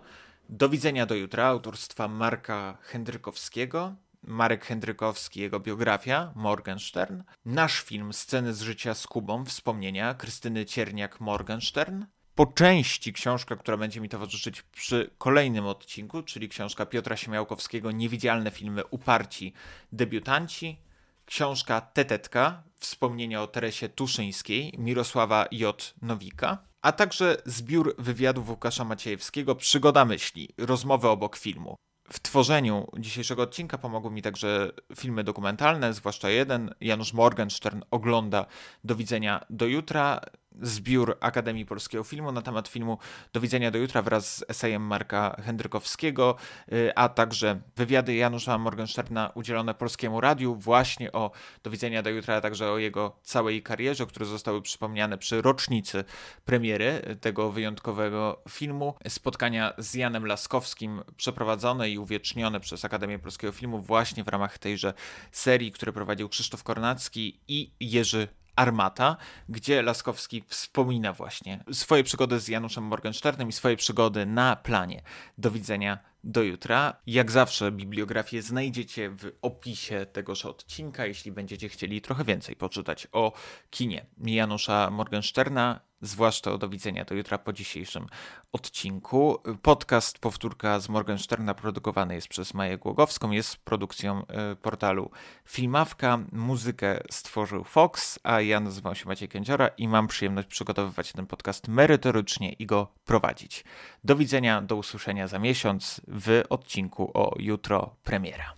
Do widzenia do jutra, autorstwa Marka Hendrykowskiego. Marek Hendrykowski, jego biografia, Morgenstern. Nasz film Sceny z życia z Kubą, wspomnienia Krystyny Cierniak-Morgenstern. Po części książka, która będzie mi towarzyszyć przy kolejnym odcinku, czyli książka Piotra Siemiałkowskiego Niewidzialne filmy uparci debiutanci. Książka Tetetka, wspomnienia o Teresie Tuszyńskiej, Mirosława J. Nowika a także zbiór wywiadów Łukasza Maciejewskiego Przygoda myśli, rozmowy obok filmu. W tworzeniu dzisiejszego odcinka pomogły mi także filmy dokumentalne, zwłaszcza jeden. Janusz Morgenstern ogląda Do widzenia do jutra zbiór Akademii Polskiego Filmu na temat filmu Do widzenia do jutra wraz z esejem Marka Hendrykowskiego, y, a także wywiady Janusza Morgensterna udzielone Polskiemu Radiu właśnie o Do widzenia do jutra, a także o jego całej karierze, które zostały przypomniane przy rocznicy premiery tego wyjątkowego filmu. Spotkania z Janem Laskowskim przeprowadzone i uwiecznione przez Akademię Polskiego Filmu właśnie w ramach tejże serii, które prowadził Krzysztof Kornacki i Jerzy Armata, gdzie Laskowski wspomina właśnie swoje przygody z Januszem Morgensternem i swoje przygody na planie. Do widzenia do jutra. Jak zawsze bibliografię znajdziecie w opisie tegoż odcinka, jeśli będziecie chcieli trochę więcej poczytać o kinie Janusza Morgensterna zwłaszcza do widzenia do jutra po dzisiejszym odcinku. Podcast Powtórka z Morgensterna produkowany jest przez Maję Głogowską, jest produkcją e, portalu Filmawka. Muzykę stworzył Fox, a ja nazywam się Maciej Kędziora i mam przyjemność przygotowywać ten podcast merytorycznie i go prowadzić. Do widzenia, do usłyszenia za miesiąc w odcinku o jutro premiera.